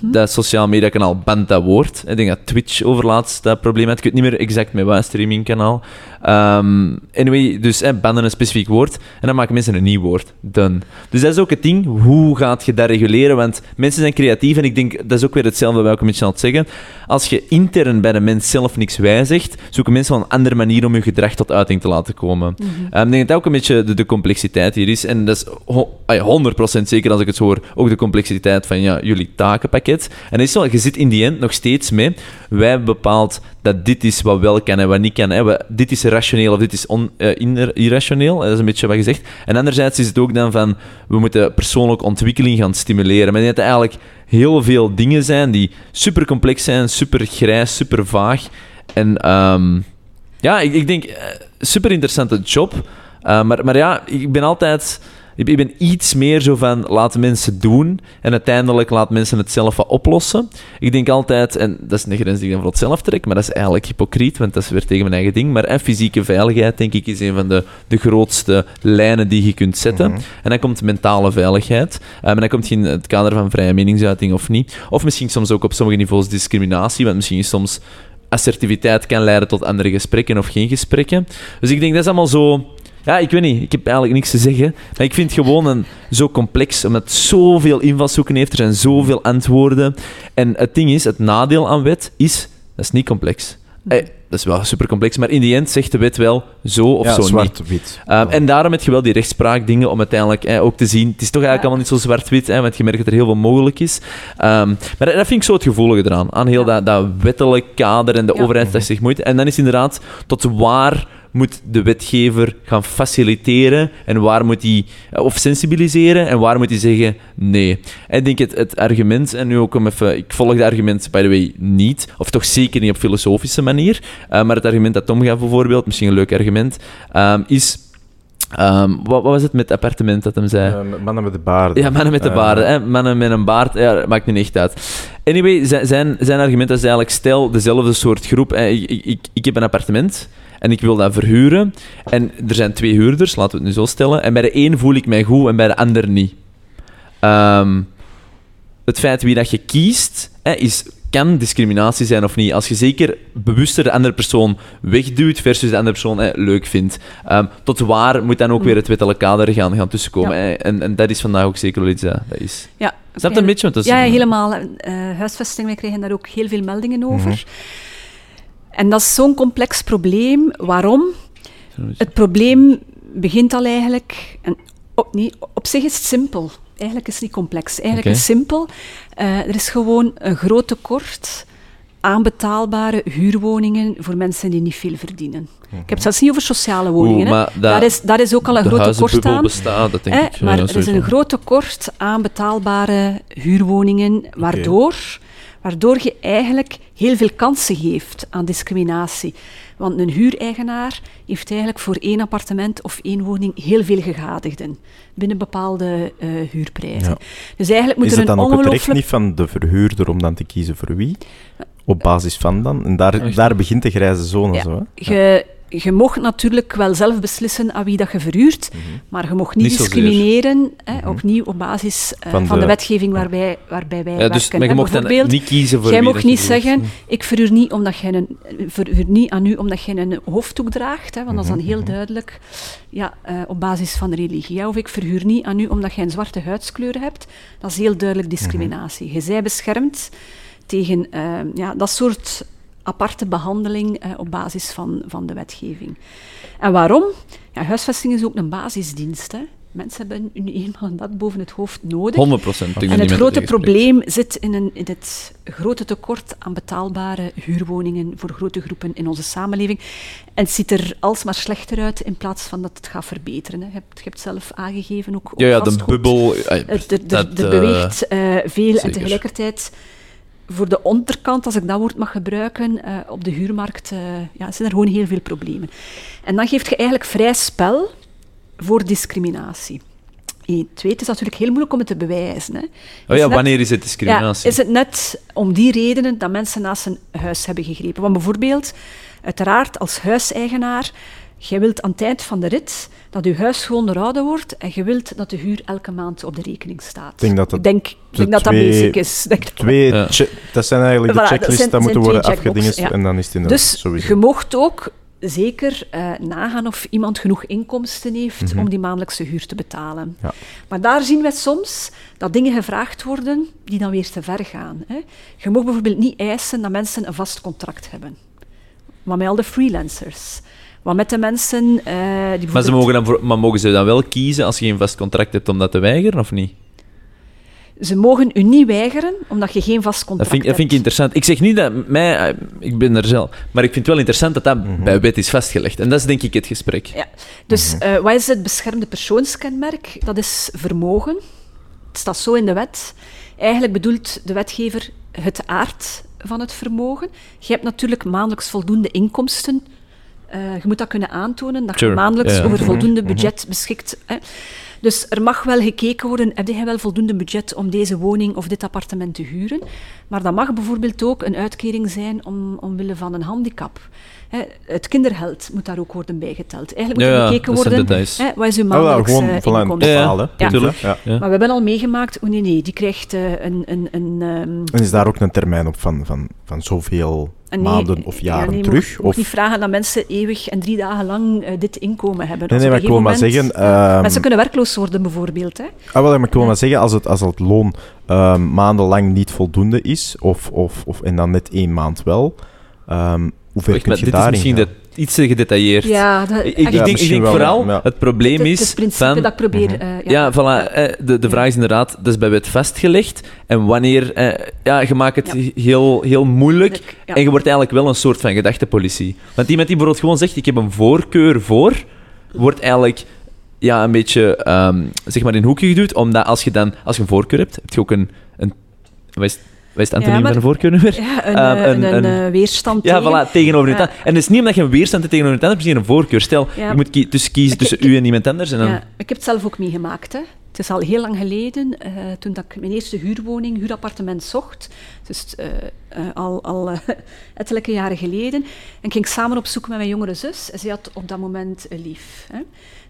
Dat sociaal mediakanaal band dat woord. Ik denk dat Twitch overlaatst dat probleem had. Ik weet niet meer exact met wat streamingkanaal. Ehm, anyway, dus bannen een specifiek woord en dan maken mensen een nieuw woord. Done. Dus dat is ook het ding. Hoe gaat je dat reguleren? Want mensen zijn creatief en ik denk, dat is ook weer hetzelfde wat ik een beetje aan het zeggen. Als je intern bij de mens zelf niks wijzigt, zoeken mensen wel een andere manier om je gedrag tot uiting te laten komen. Ehm, ik denk dat ook een beetje de, de complexiteit hier is. En dat is ho- ay, 100% zeker als ik het zo hoor, ook de complexiteit van ja, jullie takenpakket. En is wel, je zit in die end nog steeds mee. Wij hebben bepaald dat dit is wat wel kan en wat niet kan. Hè. We- dit is rationeel of dit is on, eh, irrationeel. Dat is een beetje wat je zegt. En anderzijds is het ook dan van, we moeten persoonlijke ontwikkeling gaan stimuleren. Maar dat er eigenlijk heel veel dingen zijn die super complex zijn, super grijs, super vaag. En ehm, ja, ik, ik denk, eh, super interessante job. Uh, maar, maar ja, ik ben altijd... Ik ik ben iets meer zo van, laat mensen doen en uiteindelijk laat mensen het zelf wat oplossen. Ik denk altijd, en dat is een grens die ik dan voor het zelf trek, maar dat is eigenlijk hypocriet, want dat is weer tegen mijn eigen ding. Maar fysieke veiligheid, denk ik, is een van de, de grootste lijnen die je kunt zetten. En dan komt mentale veiligheid. Um, en dan komt je in het kader van vrije meningsuiting of niet. Of misschien soms ook op sommige niveaus discriminatie, want misschien is soms assertiviteit kan leiden tot andere gesprekken of geen gesprekken. Dus ik denk, dat is allemaal zo... Ja, ik weet niet. Ik heb eigenlijk niks te zeggen. Maar ik vind het gewoon een, zo complex, omdat het zoveel invalshoeken heeft. Er zijn zoveel antwoorden. En het ding is, het nadeel aan wet is, dat is niet complex. Eh, dat is wel super complex, maar in die end zegt de wet wel zo of ja, zo niet. zwart-wit. Um, en daarom heb je wel die rechtspraakdingen om uiteindelijk eh, ook te zien. Het is toch eigenlijk Ja. allemaal niet zo zwart-wit, hè, want je merkt dat er heel veel mogelijk is. Ehm, maar dat, dat vind ik zo het gevoelige eraan. Aan heel Ja. dat, dat wettelijk kader en de overheid dat zich moeite. En dan is inderdaad tot waar moet de wetgever gaan faciliteren en waar moet hij eh, of sensibiliseren en waar moet hij zeggen nee. En ik denk het, het argument, en nu ook om even, ik volg het argument by the way niet, of toch zeker niet op filosofische manier, eh, maar het argument dat Tom gaf bijvoorbeeld, misschien een leuk argument, ehm, is. ehm, wat, wat was het met het appartement dat hem zei? Eh, mannen met de baarden. Ja, mannen met de baarden. Hè? Mannen met een baard, ja, maakt niet echt uit. Anyway, zijn, zijn, zijn argument is eigenlijk, stel dezelfde soort groep. ik, ik, ik heb een appartement en ik wil dat verhuren. En er zijn twee huurders, laten we het nu zo stellen. En bij de een voel ik mij goed en bij de ander niet. Ehm, het feit wie dat je kiest, hè, is, kan discriminatie zijn of niet. Als je zeker bewuster de andere persoon wegduwt versus de andere persoon hè, leuk vindt. Ehm, tot waar moet dan ook weer het wettelijk kader gaan, gaan tussenkomen. Ja. En, en dat is vandaag ook zeker wel iets dat, dat is. Ja, Snap je een beetje? Want dat is- Ja, helemaal. Eh, huisvesting, wij krijgen daar ook heel veel meldingen over. En dat is zo'n complex probleem. Waarom? Het probleem begint al eigenlijk... En op, nee, op zich is het simpel. Eigenlijk is het niet complex. Eigenlijk is het simpel. Eh, er is gewoon een groot tekort aan betaalbare huurwoningen voor mensen die niet veel verdienen. Ik heb het zelfs niet over sociale woningen. Oeh, dat- daar, is, daar is ook al een groot tekort aan. bestaat, dat denk Hè, ik. maar ja, er is een groot tekort aan betaalbare huurwoningen, waardoor, waardoor je eigenlijk heel veel kansen geeft aan discriminatie. Want een huureigenaar heeft eigenlijk voor één appartement of één woning heel veel gegadigden binnen bepaalde eh, huurprijzen. Ja. Dus eigenlijk moet Is er het een dan ook het recht niet van de verhuurder om dan te kiezen voor wie? Op basis van dan? En daar, daar begint de grijze zone Ja. zo, hè? Je, je mocht natuurlijk wel zelf beslissen aan wie dat je verhuurt, maar je mocht niet, discrimineren, hè, opnieuw op basis eh, Van van, de- wetgeving waarbij, waarbij wij Ja, dus, werken. maar je mocht dan Bijvoorbeeld, niet kiezen voor Jij mocht niet zeggen, ik verhuur niet, omdat jij een, verhuur niet aan u omdat jij een hoofddoek draagt, hè, want dat is dan heel duidelijk. Ja, eh, op basis van religie. Of ik verhuur niet aan u omdat jij een zwarte huidskleur hebt, dat is heel duidelijk discriminatie. Je zij beschermd tegen eh, ja, dat soort aparte behandeling eh, op basis van, van de wetgeving. En waarom? Ja, huisvesting is ook een basisdienst. Hè. Mensen hebben nu eenmaal een dak boven het hoofd nodig. 100 procent. En het grote probleem zit in, een, in het grote tekort aan betaalbare huurwoningen voor grote groepen in onze samenleving. En het ziet er alsmaar slechter uit in plaats van dat het gaat verbeteren. Hè. Je, hebt, je hebt zelf aangegeven ook. Ja, de bubbel. eh, Er, er, dat, er eh, beweegt eh, veel zeker. en tegelijkertijd voor de onderkant, als ik dat woord mag gebruiken, eh, op de huurmarkt eh, ja, zijn er gewoon heel veel problemen. En dan geeft je eigenlijk vrij spel voor discriminatie. Eén. Twee, het is natuurlijk heel moeilijk om het te bewijzen. Hè. Oh ja, net- wanneer is het ja, discriminatie? is het net om die redenen dat mensen naast een huis hebben gegrepen? Want bijvoorbeeld, uiteraard als huiseigenaar, jij wilt aan het eind van de rit dat je huis gewoon onderhouden wordt en je wilt dat de huur elke maand op de rekening staat. Ik denk dat dat ik denk, ik de denk dat, dat basic is. Denk ik. Twee, Ja. che- dat zijn eigenlijk de Voilà, dat checklists dat moeten worden ja. en dan is het inderdaad Dus sowieso. je mocht ook zeker eh, nagaan of iemand genoeg inkomsten heeft Mhm. om die maandelijkse huur te betalen. Ja. Maar daar zien we soms dat dingen gevraagd worden die dan weer te ver gaan. Hè. Je mag bijvoorbeeld niet eisen dat mensen een vast contract hebben. Maar met al de freelancers. Wat met de mensen eh, die Maar, ze mogen dan voor- maar mogen ze dan wel kiezen als je geen vast contract hebt om dat te weigeren, of niet? ze mogen u niet weigeren omdat je geen vast Dat contract vind, ik- dat vind ik hebt. interessant. Ik zeg niet dat mij... eh, Ik ben er zelf. Maar ik vind het wel interessant dat dat Mhm. bij wet is vastgelegd. En dat is denk ik het gesprek. Ja. Dus eh, wat is het beschermde persoonskenmerk? Dat is vermogen. Het staat zo in de wet. Eigenlijk bedoelt de wetgever het aard van het vermogen. Je hebt natuurlijk maandelijks voldoende inkomsten. Eh, je moet dat kunnen aantonen, dat Sure, je maandelijks over Mhm, voldoende mhm. budget beschikt. Hè. Dus er mag wel gekeken worden, heb jij wel voldoende budget om deze woning of dit appartement te huren? Maar dat mag bijvoorbeeld ook een uitkering zijn om, omwille van een handicap. Hè, het kindergeld moet daar ook worden bijgeteld. Eigenlijk moet Ja, er gekeken worden, hè, wat is uw Ah, gewoon eh, een inkomsten? Ja, totaal, hè. Ja. Ja. Ja. Maar we hebben al meegemaakt, oh nee, nee, die krijgt eh, een... een, een ehm, En is daar ook een termijn op van, van, van zoveel nee, maanden of ja, jaren nee, terug? mag of... niet vragen dat mensen eeuwig en drie dagen lang eh, dit inkomen hebben. Nee, nee, op maar ik een wil maar gegeven zeggen... moment- ehm, Mensen kunnen werkloos worden, bijvoorbeeld. Hè. Ah, wel, maar ik wil Ja. maar zeggen, als het, als het loon ehm, maandenlang niet voldoende is, of, of, of, en dan net één maand wel, ehm, hoe ver kun je dit is misschien gaan? de- iets te gedetailleerd. Ja, dat, Ik, denk, ik denk wel, vooral, ja. het probleem het, is... het principe van, dat ik probeer... Mhm. eh, ja, voilà. eh, de, de vraag is inderdaad, dat is bij wet vastgelegd. En wanneer... eh, ja, je maakt het Ja. heel, heel moeilijk. Ja. En je wordt eigenlijk wel een soort van gedachtepolitie. Want iemand die bijvoorbeeld gewoon zegt, ik heb een voorkeur voor, wordt eigenlijk ja, een beetje ehm, zeg maar in een hoekje geduwd. Omdat als je dan als je een voorkeur hebt, heb je ook een... een is het antoniem maar- een voorkeur nu weer? Ja, een, een- een, een- eh, weerstand Ja, tegen. voilà, tegenover iemand Ja. En het is niet omdat je een weerstand hebt tegenover iemand anders, maar misschien een voorkeur. Stel, Ja. je moet kie- dus kiezen tussen ik- u en iemand anders. En dan... Ja, ik heb het zelf ook meegemaakt. Hè. Het is al heel lang geleden, toen dat ik mijn eerste huurwoning, huurappartement zocht. Dus al, al ettelijke jaren geleden. En ik ging samen op zoek met mijn jongere zus. En zij had op dat moment een lief. Hè.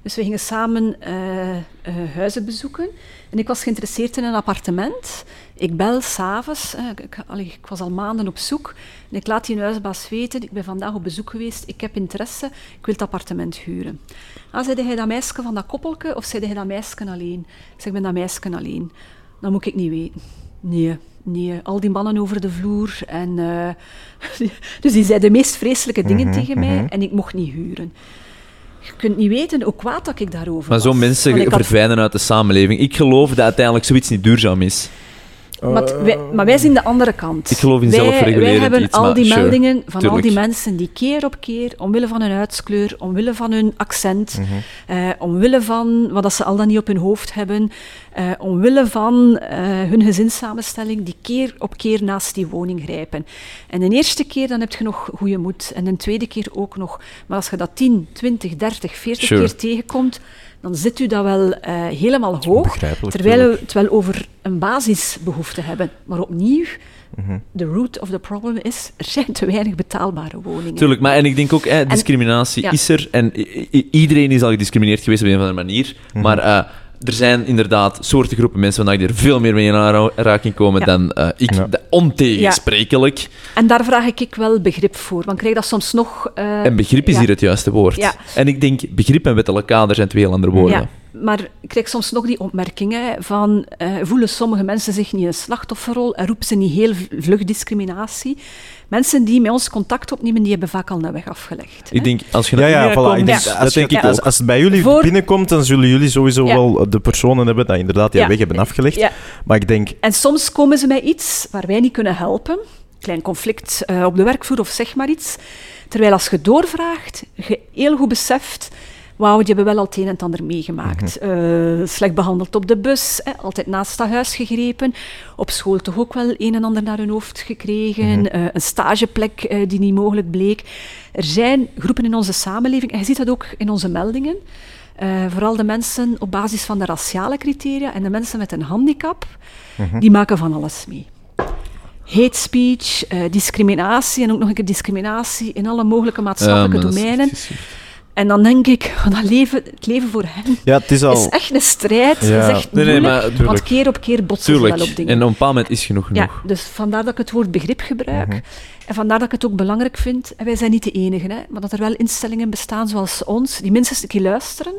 Dus we gingen samen huizen bezoeken. En ik was geïnteresseerd in een appartement. Ik bel s'avonds. eh, Ik, ik, ik was al maanden op zoek. En ik laat die huisbaas weten, ik ben vandaag op bezoek geweest, ik heb interesse, ik wil het appartement huren. Ah, zei hij dat meisje van dat koppelke of zei hij dat meisje alleen? Ik zeg, ik ben dat meisje alleen. Dat moet ik niet weten. Nee, nee. Al die mannen over de vloer. En, eh, dus die zei de meest vreselijke dingen Mhm, tegen mij mhm. en ik mocht niet huren. Je kunt niet weten hoe kwaad dat ik daarover Maar was. zo'n mensen had- verdwijnen uit de samenleving. Ik geloof dat uiteindelijk zoiets niet duurzaam is. Maar, wij, maar wij zien de andere kant. Ik geloof in wij, Wij hebben iets, al die sure, meldingen van al die mensen die keer op keer, omwille van hun huidskleur, omwille van hun accent, Mhm. eh, omwille van wat dat ze al dan niet op hun hoofd hebben, eh, omwille van eh, hun gezinssamenstelling, die keer op keer naast die woning grijpen. En de eerste keer dan heb je nog goede moed. En de tweede keer ook nog. Maar als je dat 10, 20, 30, 40 Sure. keer tegenkomt, dan zit u dat wel eh, helemaal hoog. Terwijl we het wel over een basisbehoefte hebben. Maar opnieuw, Mhm. de root of the problem is, er zijn te weinig betaalbare woningen. Tuurlijk, maar en ik denk ook, hè, discriminatie ja. is er. En iedereen is al gediscrimineerd geweest op een of andere manier. Mhm. Maar eh, er zijn inderdaad soorten groepen mensen die er veel meer mee in aanraking komen Ja. dan eh, ik. Ja. De- Ontegensprekelijk. En daar vraag ik wel begrip voor. Want ik krijg dat soms nog... eh, En begrip is ja. hier het juiste woord. Ja. En ik denk, begrip en wettelijk kader zijn twee heel andere woorden. Ja, maar ik krijg soms nog die opmerkingen van eh, voelen sommige mensen zich niet een slachtofferrol en roepen ze niet heel vlug discriminatie. Mensen die met ons contact opnemen, die hebben vaak al een weg afgelegd. Ik denk, als je Ja, naar ja, voilà. Ik denk, als, dat denk ik als, het bij jullie Voor- binnenkomt, dan zullen jullie sowieso Ja. wel de personen hebben die inderdaad die Ja. weg hebben afgelegd. Ja. Maar ik denk, En soms komen ze met iets waar wij niet kunnen helpen. Klein conflict eh, op de werkvloer of zeg maar iets. Terwijl als je doorvraagt, je heel goed beseft... Wauw, die hebben wel al het een en het ander meegemaakt. Mhm. Eh, slecht behandeld op de bus, hè, altijd naast dat huis gegrepen. Op school toch ook wel een en ander naar hun hoofd gekregen. Mhm. Eh, een stageplek eh, die niet mogelijk bleek. Er zijn groepen in onze samenleving, en je ziet dat ook in onze meldingen. vooral de mensen op basis van de raciale criteria en de mensen met een handicap, Mhm. die maken van alles mee. Hate speech, discriminatie en ook nog een keer discriminatie in alle mogelijke maatschappelijke Ja, is domeinen. En dan denk ik, dat leven, het leven voor hen ja, het is al... is echt een strijd. Ja. Het is echt Nee, nee, moeilijk, maar want keer op keer botsen ze Tuurlijk. wel op dingen. En op een bepaald moment is genoeg Ja, dus vandaar dat ik het woord begrip gebruik. Mhm. En vandaar dat ik het ook belangrijk vind, en wij zijn niet de enigen, hè, maar dat er wel instellingen bestaan zoals ons, die minstens een keer luisteren,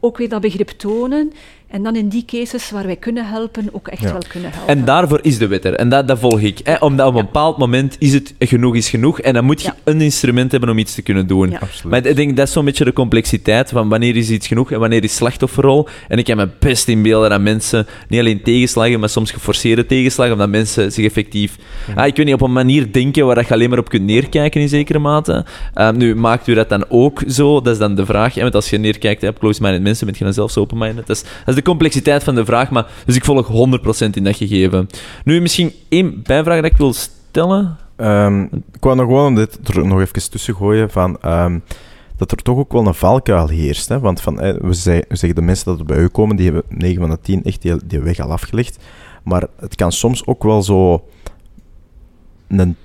ook weer dat begrip tonen, en dan in die cases waar wij kunnen helpen, ook echt Ja. wel kunnen helpen. En daarvoor is de wet er. En dat, dat volg ik. Hè? Omdat op een Ja. bepaald moment is het genoeg is genoeg. En dan moet je Ja. een instrument hebben om iets te kunnen doen. Ja. Maar ik denk dat is zo'n beetje de complexiteit van wanneer is iets genoeg en wanneer is slachtofferrol. En ik kan me best inbeelden dat mensen niet alleen tegenslagen, maar soms geforceerde tegenslagen, omdat mensen zich effectief... Ah, ik weet niet, op een manier denken waar dat je alleen maar op kunt neerkijken in zekere mate. Ehm, nu, maakt u dat dan ook zo? Dat is dan de vraag. Want als je neerkijkt hè, op close-minded mensen, ben je dan zelfs open-minded. Dat is, dat is de complexiteit van de vraag. Maar, dus ik volg 100% in dat gegeven. Nu, misschien één bijvraag dat ik wil stellen. Ehm, ik wou nog gewoon dit nog even tussen gooien van ehm, dat er toch ook wel een valkuil heerst. Hè? Want van, we zeggen de mensen dat er bij u komen, die hebben 9 van de 10 echt die, die weg al afgelegd. Maar het kan soms ook wel zo een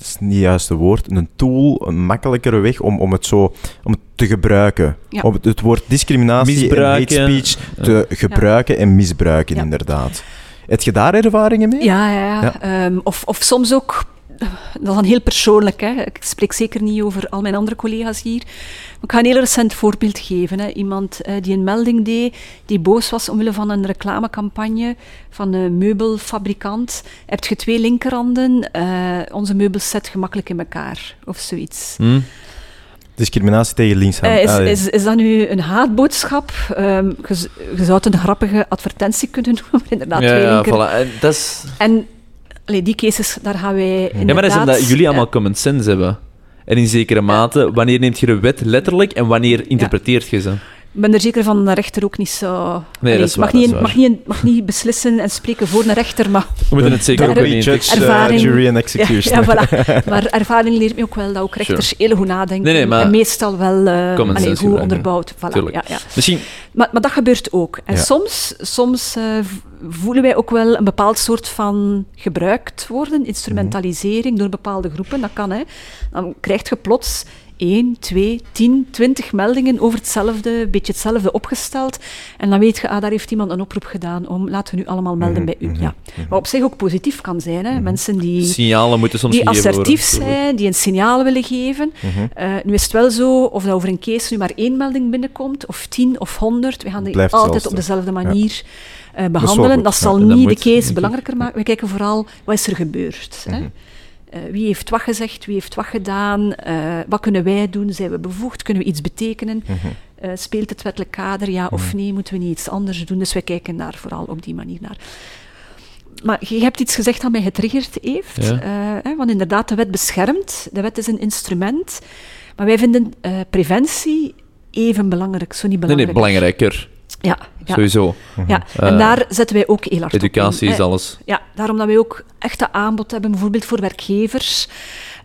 dat is niet het juiste woord, een tool, een makkelijkere weg om, om het zo om het te gebruiken. Ja. Om het, het woord discriminatie Misbruiken. en hate speech te gebruiken en misbruiken, Ja. inderdaad. Heb je daar ervaringen mee? Ja, ja, ja. Ja. Ehm, of, of soms ook dat is dan heel persoonlijk. Hè. Ik spreek zeker niet over al mijn andere collega's hier. Maar ik ga een heel recent voorbeeld geven. Hè. Iemand eh, die een melding deed, die boos was omwille van een reclamecampagne van een meubelfabrikant. Heb je twee linkerhanden, eh, onze meubels zet gemakkelijk in elkaar, of zoiets. Hm? Discriminatie tegen linkshand. Eh, is, Ah, ja. is, is dat nu een haatboodschap? Ehm, je, je zou het een grappige advertentie kunnen noemen, inderdaad. Ja, twee ja, voilà. En dat is... En allee, die cases, daar gaan wij inderdaad... Ja, maar dat is omdat jullie allemaal common sense hebben. En in zekere mate, wanneer neemt je de wet letterlijk en wanneer interpreteert je ze? Ik ben er zeker van dat de rechter ook niet zo... Nee, dat is mag, waar, niet, dat mag, niet, mag niet beslissen en spreken voor een rechter, maar... We moeten het zeker ook niet judge, uh, Ervaring- jury and Ja, execution. ja, voilà. Maar ervaring leert me ook wel dat ook rechters heel goed nadenken. Nee, nee, maar- en meestal wel eh, Common allee, goed onderbouwd. Voilà, ja, ja. Misschien... Maar, maar dat gebeurt ook. En Ja. soms, soms eh, voelen wij ook wel een bepaald soort van gebruikt worden, instrumentalisering door bepaalde groepen. Dat kan, hè. Dan krijg je plots 1, 2, 10, 20 meldingen over hetzelfde, beetje hetzelfde opgesteld. En dan weet je, ah, daar heeft iemand een oproep gedaan om, laten we nu allemaal melden bij u. Ja. Wat op zich ook positief kan zijn. Hè. Mensen die Signalen moeten soms die assertief zijn, die een signaal willen geven. Mhm. Eh, nu is het wel zo, of dat over een case nu maar één melding binnenkomt, of tien of honderd, we gaan die Blijft altijd op dezelfde manier eh, behandelen. Dat, zal niet de case belangrijker maken. We kijken vooral, wat is er gebeurd? Hè? Mhm. Eh, wie heeft wat gezegd, wie heeft wat gedaan, eh, wat kunnen wij doen, zijn we bevoegd, kunnen we iets betekenen, Mhm. Eh, speelt het wettelijk kader, ja of nee, moeten we niet iets anders doen? Dus wij kijken daar vooral op die manier naar. Maar je hebt iets gezegd dat mij getriggerd heeft, Ja. hè, want inderdaad, de wet beschermt, de wet is een instrument, maar wij vinden preventie even belangrijk, zo niet Nee, nee, belangrijk. belangrijker. Ja, ja, Sowieso. ja. Eh, en daar zetten wij ook heel hard op Educatie is alles. Ja, daarom dat wij ook echt een aanbod hebben, bijvoorbeeld voor werkgevers.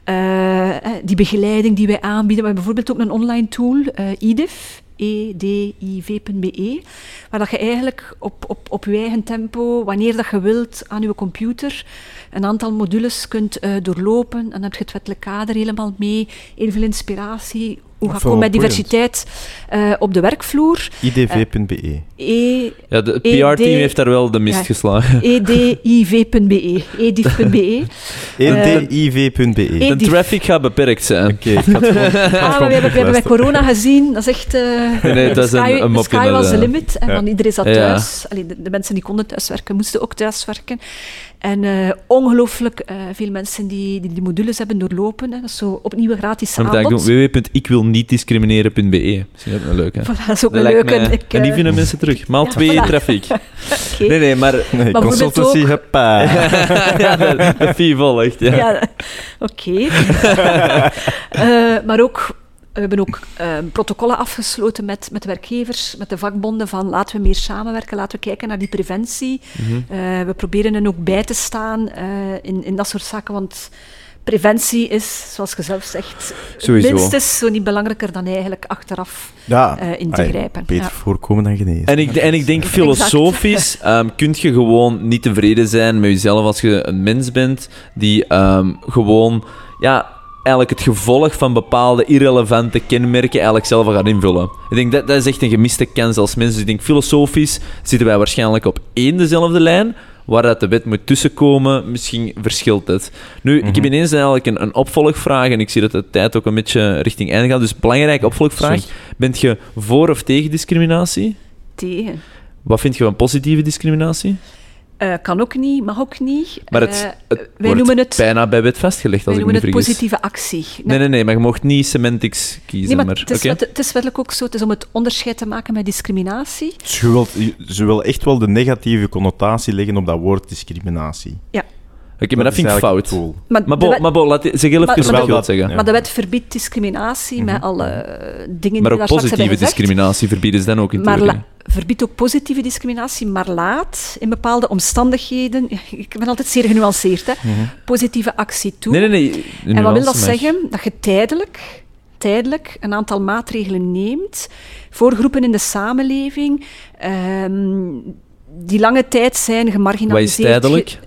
Eh, eh, die begeleiding die wij aanbieden. We hebben bijvoorbeeld ook een online tool, eh IDIV, E ediv.be, waar dat je eigenlijk op, op, op je eigen tempo, wanneer dat je wilt, aan je computer een aantal modules kunt eh, doorlopen. En dan heb je het wettelijk kader helemaal mee, heel veel inspiratie. Hoe ga ik Wel om met diversiteit eh, op de werkvloer? idv.be. E Ja, de het ED PR-team heeft daar wel de mist Ja. geslagen. ediv.be, ediv.be. ediv.be. E- De die- traffic gaat beperkt zijn. Oké, het het Ah, we, hebben, we hebben bij corona gezien, dat is echt... eh Nee, nee, dat is the een- sky, een mopje sky naar was de- the limit. En Ja. van iedereen zat Ja. thuis. Allee, de, de mensen die konden thuiswerken, moesten ook thuiswerken. En eh, ongelooflijk eh, veel mensen die, die die modules hebben doorlopen. Hè. Dat is zo opnieuw gratis Dan moet ik aanbod. www.ikwilnietdiscrimineren.be. Misschien ook wel leuk, hè? Voilà, dat is ook Dat een leuke. Ik, en die eh, vinden mensen terug. Maal ja, twee voilà. traffic. oké. Nee, nee, maar... Nee, consultancy, ook- hoppa. ja, de, de fee volgt, ja. Ja, oké. Eh, maar ook, we hebben ook eh, protocollen afgesloten met, met werkgevers, met de vakbonden, van laten we meer samenwerken, laten we kijken naar die preventie. Mhm. Eh, we proberen er ook bij te staan eh, in, in dat soort zaken, want preventie is, zoals je zelf zegt, Sowieso. minstens zo niet belangrijker dan eigenlijk achteraf Ja, eh, in te ai, grijpen. beter Ja. voorkomen dan genezen. En ik, en ik denk filosofisch ehm kun je gewoon niet tevreden zijn met jezelf als je een mens bent die ehm, gewoon ja, eigenlijk het gevolg van bepaalde irrelevante kenmerken eigenlijk zelf gaat invullen. Ik denk dat dat is echt een gemiste kans als mens. Dus ik denk filosofisch zitten wij waarschijnlijk op één dezelfde lijn. Waar dat de wet moet tussenkomen, misschien verschilt het. Nu, ik heb Mhm. ineens eigenlijk een, een opvolgvraag en ik zie dat de tijd ook een beetje richting einde gaat. Dus belangrijke opvolgvraag. Bent je voor of tegen discriminatie? Tegen. Wat vind je van positieve discriminatie? Eh, kan ook niet, mag ook niet. Maar het, Eh, het wij wordt noemen het, bijna bij wet vastgelegd, als ik me niet het vergis. positieve actie. Nee, nee, nee, maar je mocht niet semantics kiezen. Nee, maar maar het, is het is wettelijk ook zo. Het is om het onderscheid te maken met discriminatie. Dus je wilt, ze wil echt wel de negatieve connotatie leggen op dat woord discriminatie. Oké, maar dat vind ik fout. Maar, Maar bo, wet, maar bo, laat, zeg heel even Maar- wat maar je wilt zeggen. Ja. maar de wet verbiedt discriminatie met Mhm. alle dingen Maar die ook daar straks hebben positieve discriminatie verbieden ze dan ook in Maar theorie. Verbiedt ook positieve discriminatie, maar laat in bepaalde omstandigheden... Ik ben altijd zeer genuanceerd, hè. Positieve actie toe. Nee, nee, nee. En wat wil dat zeggen? Dat je tijdelijk, tijdelijk een aantal maatregelen neemt voor groepen in de samenleving ehm, die lange tijd zijn Wat gemarginaliseerd. is tijdelijk?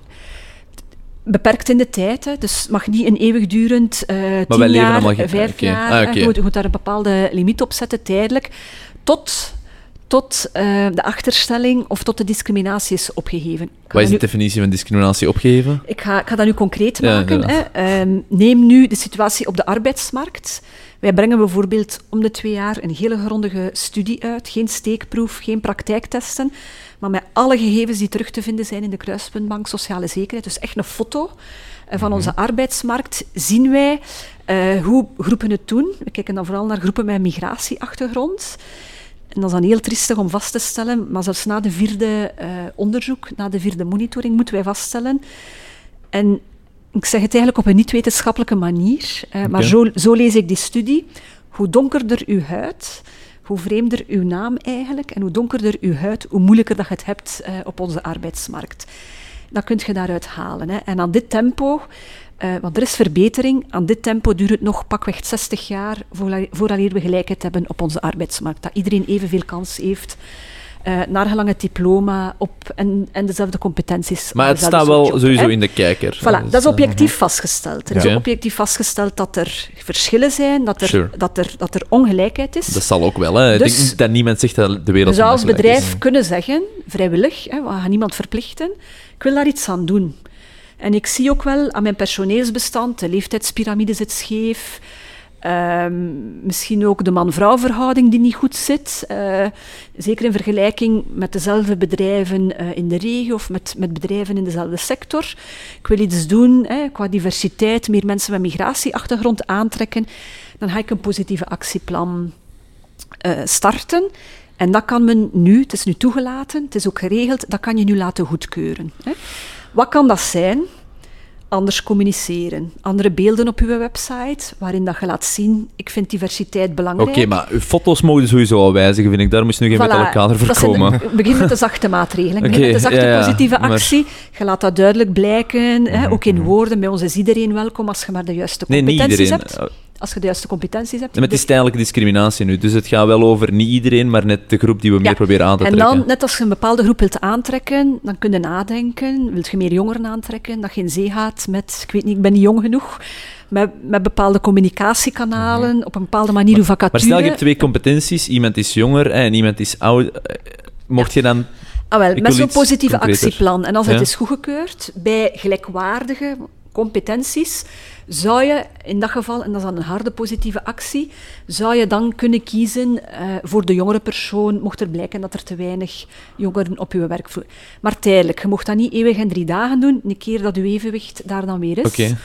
Beperkt in de tijd, hè. dus mag niet een eeuwigdurend wij tien leven jaar, eh, vijf jaar. Ah, moet, je moet daar een bepaalde limiet op zetten, tijdelijk, tot, tot uh, de achterstelling of tot de discriminatie is opgegeven. Wat is de nu... definitie van discriminatie opgegeven? Ik ga, ik ga dat nu concreet maken. Ja, hè. Uh, neem nu de situatie op de arbeidsmarkt. Wij brengen bijvoorbeeld om de twee jaar een hele grondige studie uit. Geen steekproef, geen praktijktesten, maar met alle gegevens die terug te vinden zijn in de Kruispuntbank Sociale Zekerheid. Dus echt een foto eh, van onze mhm. arbeidsmarkt zien wij uh, hoe groepen het doen. We kijken dan vooral naar groepen met migratieachtergrond. En dat is dan heel triestig om vast te stellen, maar zelfs na de vierde uh, onderzoek, na de vierde monitoring, moeten wij vaststellen. En ik zeg het eigenlijk op een niet-wetenschappelijke manier, uh, maar zo, zo, lees ik die studie. Hoe donkerder uw huid, hoe vreemder uw naam eigenlijk, en hoe donkerder uw huid, hoe moeilijker dat je het hebt uh, op onze arbeidsmarkt. Dat kun je daaruit halen. Hè. En aan dit tempo uh, want er is verbetering. Aan dit tempo duurt het nog pakweg 60 jaar vooraleer we gelijkheid hebben op onze arbeidsmarkt. Dat iedereen evenveel kans heeft uh, naar gelang het diploma op en, en dezelfde competenties. Maar het staat wel sowieso in de kijker. Voilà, dat is objectief vastgesteld. Er is objectief vastgesteld dat er verschillen zijn, dat er, dat, er, dat er ongelijkheid is. Dat zal ook wel. Hè. Ik dus, denk dat niemand zegt dat de wereld Je zou als bedrijf kunnen zeggen, vrijwillig, hè, we gaan niemand verplichten, ik wil daar iets aan doen. En ik zie ook wel aan mijn personeelsbestand, de leeftijdspyramide zit scheef. Um, misschien ook de man-vrouw verhouding die niet goed zit. Uh, zeker in vergelijking met dezelfde bedrijven uh, in de regio of met, met bedrijven in dezelfde sector. Ik wil iets doen hè, qua diversiteit, meer mensen met migratieachtergrond aantrekken. Dan ga ik een positieve actieplan uh, starten. En dat kan men nu, het is nu toegelaten, het is ook geregeld, dat kan je nu laten goedkeuren. Hè. Wat kan dat zijn? Anders communiceren. Andere beelden op uw website, waarin dat je laat zien, ik vind diversiteit belangrijk. Oké, maar uw foto's mogen sowieso al wijzigen, vind ik. Daar moest nu geen voilà, met elkaar voorkomen. begin met de zachte maatregelen. Okay, met de zachte positieve actie. Je laat dat duidelijk blijken, hè, ook in mhm. woorden. Bij ons is iedereen welkom als je maar de juiste competenties nee, hebt als je de juiste competenties hebt. Maar het is tijdelijk discriminatie nu, dus het gaat wel over niet iedereen, maar net de groep die we meer proberen aan te en trekken. En dan, net als je een bepaalde groep wilt aantrekken, dan kun je nadenken, wilt je meer jongeren aantrekken, dat je in zee gaat met, ik weet niet, ik ben niet jong genoeg, met, met bepaalde communicatiekanalen, mhm. op een bepaalde manier uw vacature... Maar stel, je hebt twee competenties, iemand is jonger en iemand is oud, eh, mocht je dan... Ah, wel, met zo'n positieve actieplan. En als het is goedgekeurd, bij gelijkwaardige competenties, zou je in dat geval, en dat is dan een harde positieve actie, zou je dan kunnen kiezen uh, voor de jongere persoon, mocht er blijken dat er te weinig jongeren op je werkvloer... Maar tijdelijk, je mocht dat niet eeuwig in drie dagen doen, een keer dat je evenwicht daar dan weer is. Okay.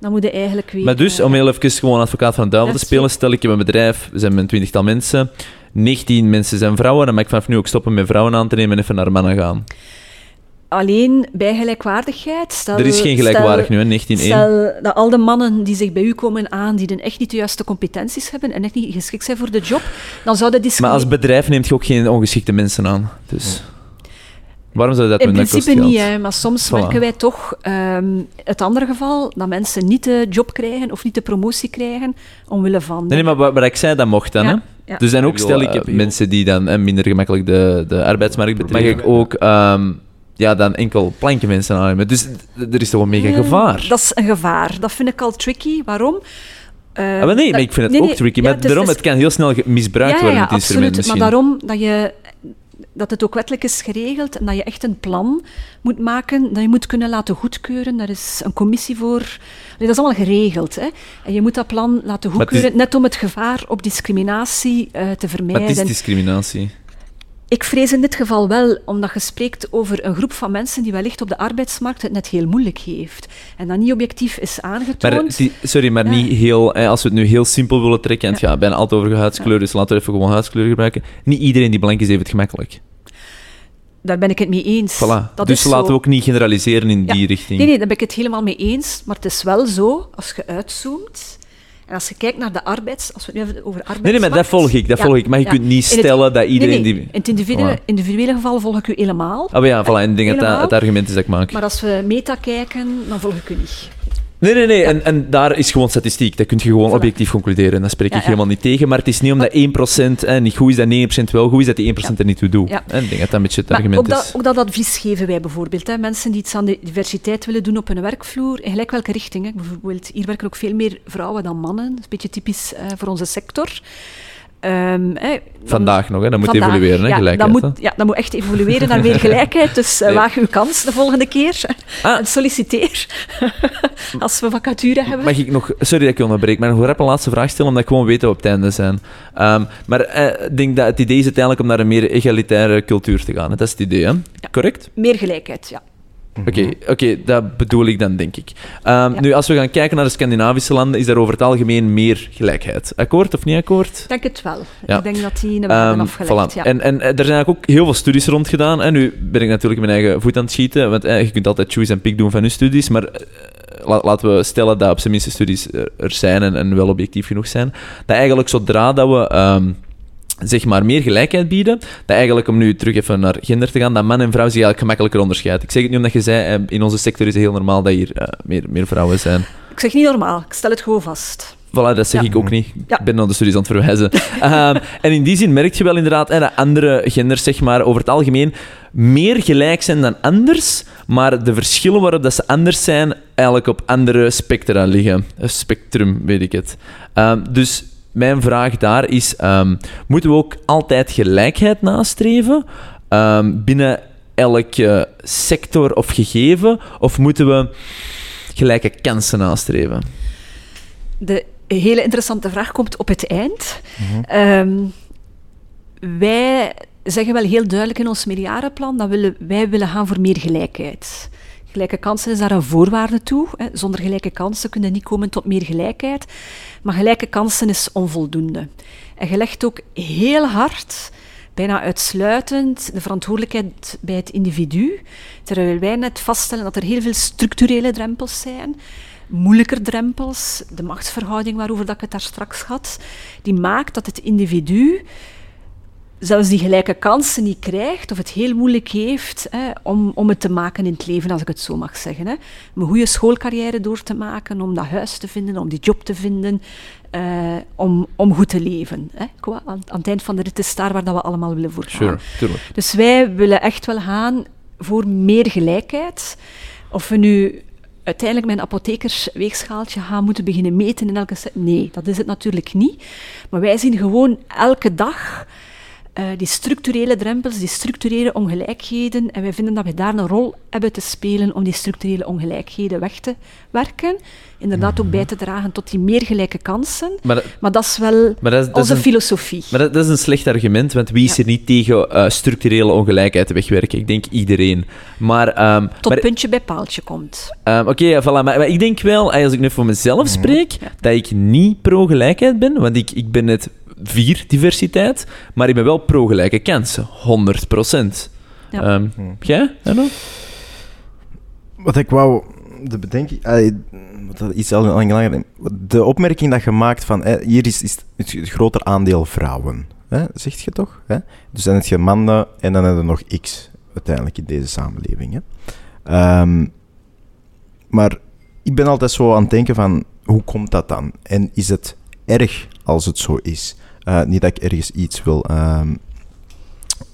Dan moet je eigenlijk weer... Maar dus, om heel even gewoon advocaat van de duivel te spelen, stel ik heb een bedrijf, we zijn met een twintigtal mensen, 19 mensen zijn vrouwen, dan mag ik vanaf nu ook stoppen met vrouwen aan te nemen en even naar mannen gaan alleen bij gelijkwaardigheid. Stel, er is geen gelijkwaardig nu, hè, 19 Stel dat al de mannen die zich bij u komen aandienen echt niet de juiste competenties hebben en echt niet geschikt zijn voor de job, dan zou dat Maar als bedrijf neemt je ook geen ongeschikte mensen aan. Dus... Waarom zou je dat doen? In principe niet, hè, maar soms merken wij toch um, het andere geval dat mensen niet de job krijgen of niet de promotie krijgen omwille van. Nee, nee maar wat, ik zei, dat mocht dan. Hè? Ja. Dus dan ook stel ik heb mensen die dan minder gemakkelijk de, de arbeidsmarkt betrekken. Mag ik ook um, ja, dan enkel plankje mensen aannemen. Dus er is toch een mega gevaar. Dat is een gevaar. Dat vind ik al tricky. Waarom? Uh, maar nee, maar ik vind het ook tricky. Maar daarom, het, kan heel snel misbruikt worden, het instrument misschien. Maar daarom dat, je, dat het ook wettelijk is geregeld en dat je echt een plan moet maken, dat je moet kunnen laten goedkeuren. Daar is een commissie voor. dat is allemaal geregeld. Hè? En je moet dat plan laten goedkeuren, net om het gevaar op discriminatie uh, te vermijden. Wat is discriminatie? Ik vrees in dit geval wel, omdat je spreekt over een groep van mensen die wellicht op de arbeidsmarkt het net heel moeilijk heeft. En dat niet objectief is aangetoond. Maar, sorry, maar niet heel, als we het nu heel simpel willen trekken, en het gaat bijna altijd over huidskleur, dus laten we even gewoon huidskleur gebruiken. Niet iedereen die blank is, heeft het gemakkelijk. Daar ben ik het mee eens. Voilà. Dat dus laten we ook niet generaliseren in die richting. Nee, nee, daar ben ik het helemaal mee eens. Maar het is wel zo, als je uitzoomt en als je kijkt naar de arbeids... Als we het nu even over arbeids. Nee, nee, maar dat volg ik. Dat volg ik. Maar je kunt niet stellen dat iedereen die... In het individuele, individuele geval volg ik u helemaal. Oh ja, voilà. En ik denk dat het argument is dat ik maak. Maar als we meta kijken, dan volg ik u niet. Nee, nee, nee. En, en daar is gewoon statistiek. Dat kun je gewoon objectief concluderen. Dat spreek ik helemaal niet tegen. Maar het is niet omdat 1% eh, niet goed is, dat 9% wel goed is, dat die 1% er niet toe doet. En ik denk dat dat een beetje het argument ook is. Dat, ook dat advies geven wij bijvoorbeeld. Hè. Mensen die iets aan de diversiteit willen doen op hun werkvloer, in gelijk welke richting. Hè. Bijvoorbeeld, hier werken ook veel meer vrouwen dan mannen. Dat is een beetje typisch uh, voor onze sector. Ehm, dan- Vandaag nog, hè? dat moet vandaag. evolueren, hè? ja, gelijkheid. dat moet, ja, dat moet echt evolueren naar meer gelijkheid. Dus eh, Nee. waag uw kans de volgende keer. Ah. En solliciteer. Als we vacature hebben. Mag ik nog, sorry dat ik je onderbreek, maar nog rap een laatste vraag stellen, omdat ik gewoon weet dat we op het einde zijn. Ehm, maar eh, ik denk dat het idee is uiteindelijk om naar een meer egalitaire cultuur te gaan. hè. Dat is het idee, hè? Correct? Meer gelijkheid, ja. Oké, oké, dat bedoel ik dan, denk ik. Ehm, Ja. Nu, als we gaan kijken naar de Scandinavische landen, is daar over het algemeen meer gelijkheid. Akkoord of niet akkoord? Ik denk het wel. Ja. Ik denk dat die een hebben Ehm, afgelegd. voilà. Ja. En, en er zijn eigenlijk ook heel veel studies rond gedaan. En nu ben ik natuurlijk mijn eigen voet aan het schieten, want eh, je kunt altijd choose en pick doen van je studies, maar eh, la- laten we stellen dat op zijn minste studies er, er zijn en, en wel objectief genoeg zijn, dat eigenlijk zodra dat we... ehm, zeg maar, meer gelijkheid bieden, dat eigenlijk, om nu terug even naar gender te gaan, dat man en vrouw zich eigenlijk gemakkelijker onderscheiden. Ik zeg het niet omdat je zei, eh, in onze sector is het heel normaal dat hier eh, meer, meer vrouwen zijn. Ik zeg niet normaal, ik stel het gewoon vast. Voilà, dat zeg Ja. ik ook niet. Ja. Ik ben naar de studies aan het verwijzen. Ehm, en in die zin merk je wel inderdaad hè, dat andere genders zeg maar, over het algemeen meer gelijk zijn dan anders, maar de verschillen waarop dat ze anders zijn, eigenlijk op andere spectra liggen. Een spectrum, weet ik het. Ehm, dus mijn vraag daar is, ehm, moeten we ook altijd gelijkheid nastreven ehm, binnen elke sector of gegeven, of moeten we gelijke kansen nastreven? De hele interessante vraag komt op het eind. Mhm. Ehm, wij zeggen wel heel duidelijk in ons meerjarenplan dat willen, wij willen gaan voor meer gelijkheid. Gelijke kansen is daar een voorwaarde toe. Zonder gelijke kansen kun je niet komen tot meer gelijkheid. Maar gelijke kansen is onvoldoende. En je legt ook heel hard, bijna uitsluitend, de verantwoordelijkheid bij het individu. Terwijl wij net vaststellen dat er heel veel structurele drempels zijn moeilijker drempels, de machtsverhouding waarover dat ik het daar straks had, die maakt dat het individu zelfs die gelijke kansen niet krijgt of het heel moeilijk heeft hè, om, om het te maken in het leven, als ik het zo mag zeggen. Hè. Om een goede schoolcarrière door te maken, om dat huis te vinden, om die job te vinden, eh, om, om goed te leven. Hè. Aan, aan het eind van de rit is daar waar dat we allemaal willen voor gaan. Sure. Dus wij willen echt wel gaan voor meer gelijkheid. Of we nu uiteindelijk een apothekersweegschaaltje gaan moeten beginnen meten in elke... Nee, dat is het natuurlijk niet. Maar wij zien gewoon elke dag eh, die structurele drempels, die structurele ongelijkheden. En wij vinden dat wij daar een rol hebben te spelen om die structurele ongelijkheden weg te werken. Inderdaad ook bij te dragen tot die meer gelijke kansen. Maar, dat- Maar dat is wel maar dat, is- dat is onze een, filosofie. maar dat, is een slecht argument, want wie is Ja. er niet tegen eh, structurele ongelijkheid wegwerken? Ik denk iedereen. Maar, ehm, Tot maar puntje bij paaltje komt. Ehm, Oké, voilà. Maar, maar ik denk wel, als ik nu voor mezelf spreek, Ja. dat ik niet pro-gelijkheid ben. Want ik, ik ben net vier diversiteit, maar ik ben wel pro-gelijke kansen. 100 procent. Ja. Ehm, jij, Hanno? Wat ik wou, de bedenking, dat is al lang langer. De opmerking dat je maakt van hè, hier is, is het groter aandeel vrouwen, hè, zeg je toch? Hè? Dus dan heb je mannen en dan heb je nog X uiteindelijk in deze samenleving. Hè? Ehm, maar ik ben altijd zo aan het denken van hoe komt dat dan? En is het erg als het zo is? Eh, niet dat ik ergens iets wil ehm,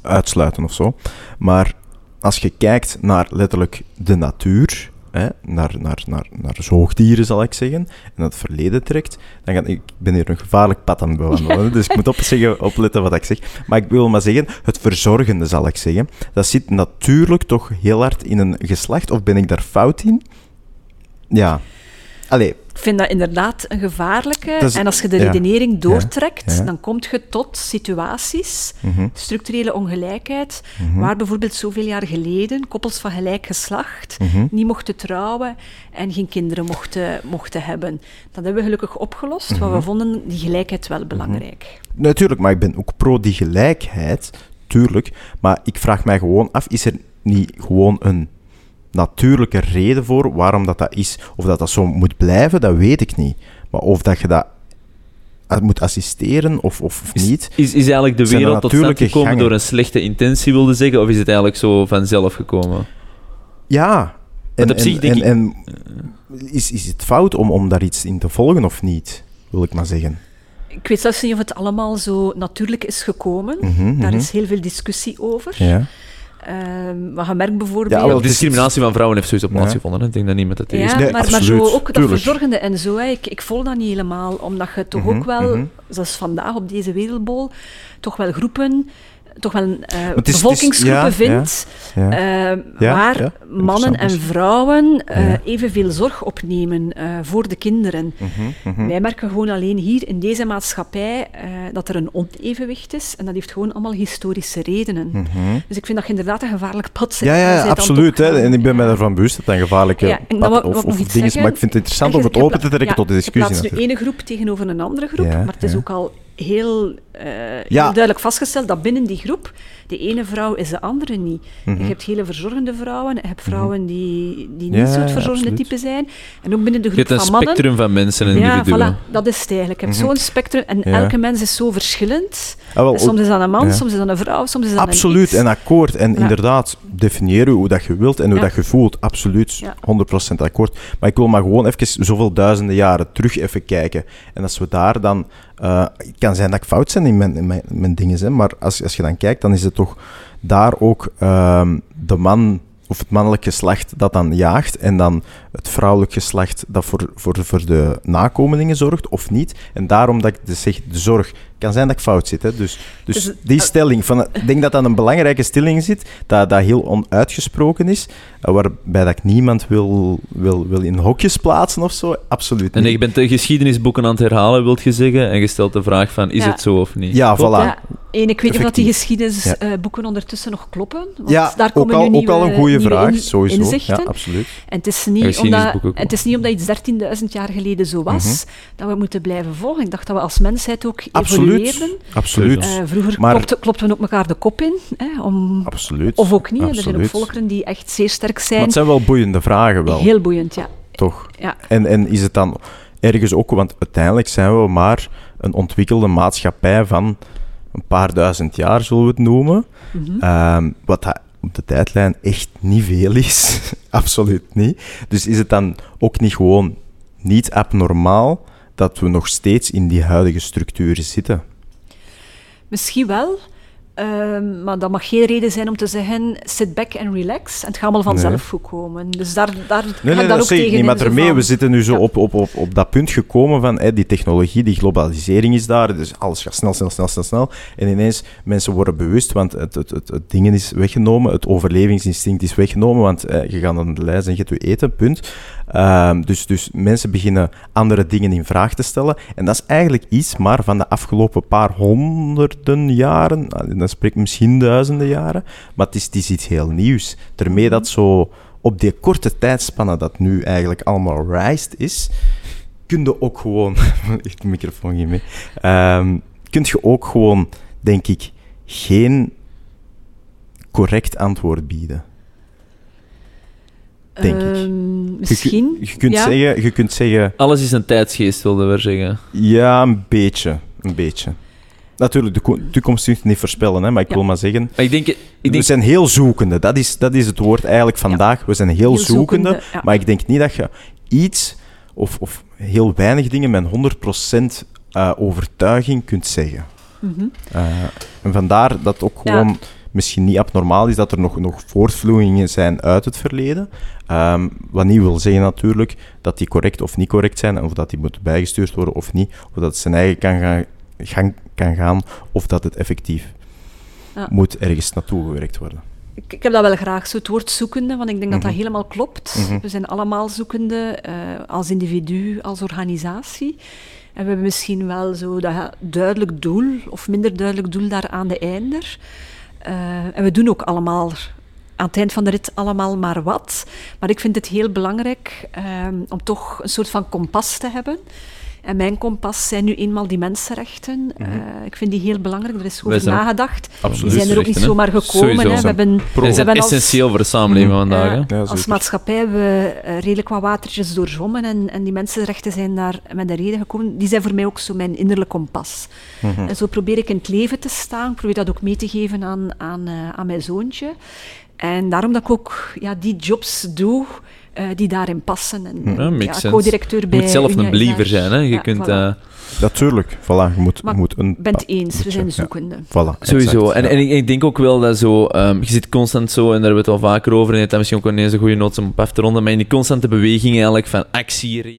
uitsluiten of zo, maar als je kijkt naar letterlijk de natuur, hè, naar, naar, naar, naar zoogdieren zal ik zeggen, en het verleden trekt, dan ga ik ben hier een gevaarlijk pad aan het bewandelen, dus ik moet opzeggen, opletten wat ik zeg. Maar ik wil maar zeggen, het verzorgende zal ik zeggen, dat zit natuurlijk toch heel hard in een geslacht, of ben ik daar fout in? Ja. Allee, Ik vind dat inderdaad een gevaarlijke. Is- en als je de ja. redenering doortrekt, Ja. dan kom je tot situaties, mhm, structurele ongelijkheid, mhm, waar bijvoorbeeld zoveel jaar geleden koppels van gelijk geslacht mhm. niet mochten trouwen en geen kinderen mochten, mochten hebben. Dat hebben we gelukkig opgelost, want we vonden die gelijkheid wel belangrijk. Natuurlijk, maar ik ben ook pro die gelijkheid, tuurlijk. Maar ik vraag mij gewoon af, is er niet gewoon een natuurlijke reden voor waarom dat, dat is? Of dat dat zo moet blijven, dat weet ik niet. Maar of dat je dat moet assisteren of, of, Is, niet... is, is eigenlijk de er wereld tot stand natuurlijke gekomen gangen? door een slechte intentie, wilde zeggen, of is het eigenlijk zo vanzelf gekomen? Ja. En, op zich en, denk en, ik- en is, is het fout om, om daar iets in te volgen of niet? Wil ik maar zeggen. Ik weet zelfs niet of het allemaal zo natuurlijk is gekomen. Mhm, Daar mhm. is heel veel discussie over. Ja. Ehm, maar je merkt bijvoorbeeld... Ja, wel, Wel, het is- discriminatie van vrouwen heeft sowieso Ja. plaatsgevonden. hè. Ik denk dat niemand het Ja, is. Nee, maar, maar zo ook dat tuurlijk. verzorgende en zo. Hè. Ik, ik volg dat niet helemaal, omdat je toch Mhm, ook wel mhm. zoals vandaag op deze wereldbol, toch wel groepen, toch wel uh, het is- bevolkingsgroepen het is- ja, vindt, Ja. eh, Ja, waar mannen en vrouwen eh, evenveel zorg opnemen eh, voor de kinderen. Mhm, mhm. Wij merken gewoon alleen hier in deze maatschappij eh, dat er een onevenwicht is en dat heeft gewoon allemaal historische redenen. Mhm. Dus ik vind dat je inderdaad een gevaarlijk pad zit. Ja, ja, absoluut. Hè. En ik ben mij ervan bewust dat dat een gevaarlijke pad of, of ding is. Maar ik vind het interessant om het open te trekken tot de discussie. Je plaatst nu ene groep tegenover een andere groep, maar het is ook al heel, eh, Ja. heel duidelijk vastgesteld dat binnen die groep de ene vrouw is de andere niet. Mhm. Je hebt hele verzorgende vrouwen, je hebt vrouwen die, die niet Ja, zo het ja, verzorgende absoluut. type zijn. En ook binnen de Je groep hebt een van mannen. spectrum van mensen en Ja, individuen. voilà, dat is het eigenlijk. Je hebt Mhm. zo'n spectrum en Ja. elke mens is zo verschillend. Ah, wel, soms is dat een man, ja. soms is dat een vrouw, soms is dat een Absoluut, en akkoord. En Ja. inderdaad, definieer hoe dat je wilt en hoe Ja. dat je voelt. Absoluut, Ja. 100% akkoord. Maar ik wil maar gewoon even zoveel duizenden jaren terug even kijken. En als we daar dan... eh, het kan zijn dat ik fout in mijn, mijn, mijn dingen, hè, maar als, als je dan kijkt, dan is het toch daar ook ehm, de man of het mannelijk geslacht dat dan jaagt en dan het vrouwelijk geslacht dat voor, voor, voor de nakomelingen zorgt of niet. En daarom dat ik dus zeg, de zorg, kan zijn dat ik fout zit. Hè? Dus, dus Dus, die eh, stelling, van, ik denk dat dat een belangrijke stelling zit, dat, dat heel onuitgesproken is, eh, waarbij dat ik niemand wil, wil, wil in hokjes plaatsen of zo. Absoluut En niet. je bent de geschiedenisboeken aan het herhalen, wilt je zeggen, en je stelt de vraag van, is Ja. het zo of niet? Ja, Klopt, voilà. Ja, en ik weet niet of dat die geschiedenisboeken ondertussen nog kloppen. Want Ja, daar ook komen al, nu ook nieuwe, al een goede vraag, in- sowieso. inzichten. Ja, absoluut. En het is niet omdat, ook en het is niet omdat iets 13.000 jaar geleden zo was, Mhm. dat we moeten blijven volgen. Ik dacht dat we als mensheid ook Absoluut. Absoluut. Eh, vroeger Maar- klopten, klopten we ook elkaar de kop in. Hè, om, absoluut. of ook niet. Er zijn ook volkeren die echt zeer sterk Maar zijn. het zijn wel boeiende vragen, wel. Heel boeiend, ja. Toch? ja. En, en is het dan ergens ook, want uiteindelijk zijn we maar een ontwikkelde maatschappij van een paar duizend jaar, zullen we het noemen. Mhm. Ehm, wat dat op de tijdlijn echt niet veel is. Absoluut niet. Dus is het dan ook niet gewoon niet abnormaal dat we nog steeds in die huidige structuren zitten? Misschien wel. ehm, maar dat mag geen reden zijn om te zeggen, sit back and relax. En het gaat allemaal vanzelf Nee. goed komen. Dus daar, daar ga Nee, nee, dan dat ook zeg ik tegen niet. Maar ermee, van- we zitten nu zo Ja. op, op, op, op dat punt gekomen van die technologie, die globalisering is daar, dus alles gaat snel, snel, snel, snel, snel. En ineens, mensen worden bewust, want het, het, het, het dingen is weggenomen, het overlevingsinstinct is weggenomen, want eh, je gaat aan de lijst en je hebt je eten, punt. Ehm, dus, dus mensen beginnen andere dingen in vraag te stellen. En dat is eigenlijk iets maar van de afgelopen paar honderden jaren, ah, dan spreek ik misschien duizenden jaren, maar het is, het iets heel nieuws. Daarmee dat zo op die korte tijdspanne dat nu eigenlijk allemaal rijst is, kun je ook gewoon... Echt, de microfoon hier mee. Ehm, kun je ook gewoon, denk ik, geen correct antwoord bieden. Denk ik. Ehm, Je misschien. Je, kunt ja. zeggen, je kunt zeggen, Alles is een tijdsgeest, wilde we zeggen. ja, een beetje. Een beetje. Natuurlijk, de ko- toekomst kun je niet voorspellen, hè, maar ik Ja. wil maar zeggen... Maar ik denk... Ik we zijn heel zoekende. Dat is, dat is het woord eigenlijk vandaag. We zijn heel, Heel zoekende. zoekende, ja. Maar ik denk niet dat je iets of, of heel weinig dingen met 100% eh, overtuiging kunt zeggen. Mhm. Eh, en vandaar dat ook Ja. gewoon misschien niet abnormaal is dat er nog, nog voortvloeien zijn uit het verleden. Ehm, wat niet wil zeggen natuurlijk dat die correct of niet correct zijn, of dat die moeten bijgestuurd worden of niet, of dat het zijn eigen kan gaan, gang kan gaan, of dat het effectief Ja. moet ergens naartoe gewerkt worden. Ik, ik heb dat wel graag, zo het woord zoekende, want ik denk dat dat Mhm. helemaal klopt. Mhm. We zijn allemaal zoekende, eh, als individu, als organisatie. En we hebben misschien wel zo dat duidelijk doel, of minder duidelijk doel daar aan de einder. Eh, en we doen ook allemaal aan het eind van de rit allemaal maar wat. Maar ik vind het heel belangrijk ehm, om toch een soort van kompas te hebben. En mijn kompas zijn nu eenmaal die mensenrechten. Mhm. Eh, ik vind die heel belangrijk. Er is over zijn nagedacht. absoluut Die zijn er ook niet zomaar gekomen. Sowieso. Hè. We hebben, Die we zijn hebben als- essentieel voor de samenleving Mhm. vandaag. Ja, als maatschappij hebben we eh, redelijk wat watertjes doorzwommen en, en die mensenrechten zijn daar met een reden gekomen. Die zijn voor mij ook zo mijn innerlijk kompas. Mhm. En zo probeer ik in het leven te staan. Ik probeer dat ook mee te geven aan, aan, eh, aan mijn zoontje. En daarom dat ik ook ja, die jobs doe eh, die daarin passen. En, Ja, makes ja, co-directeur Je bij moet zelf Unia een believer zijn. Hè. Je Ja, kunt... voilà. eh, Natuurlijk, voilà, je moet, Maar je moet een... bent eens, we je- zijn ja. zoekende. Voilà, Sowieso. exact, En, ja. en ik, ik denk ook wel dat zo... ehm, je zit constant zo, en daar hebben we het al vaker over, en het is misschien ook ineens een goede noot om op af te ronden, maar in die constante beweging eigenlijk van actie...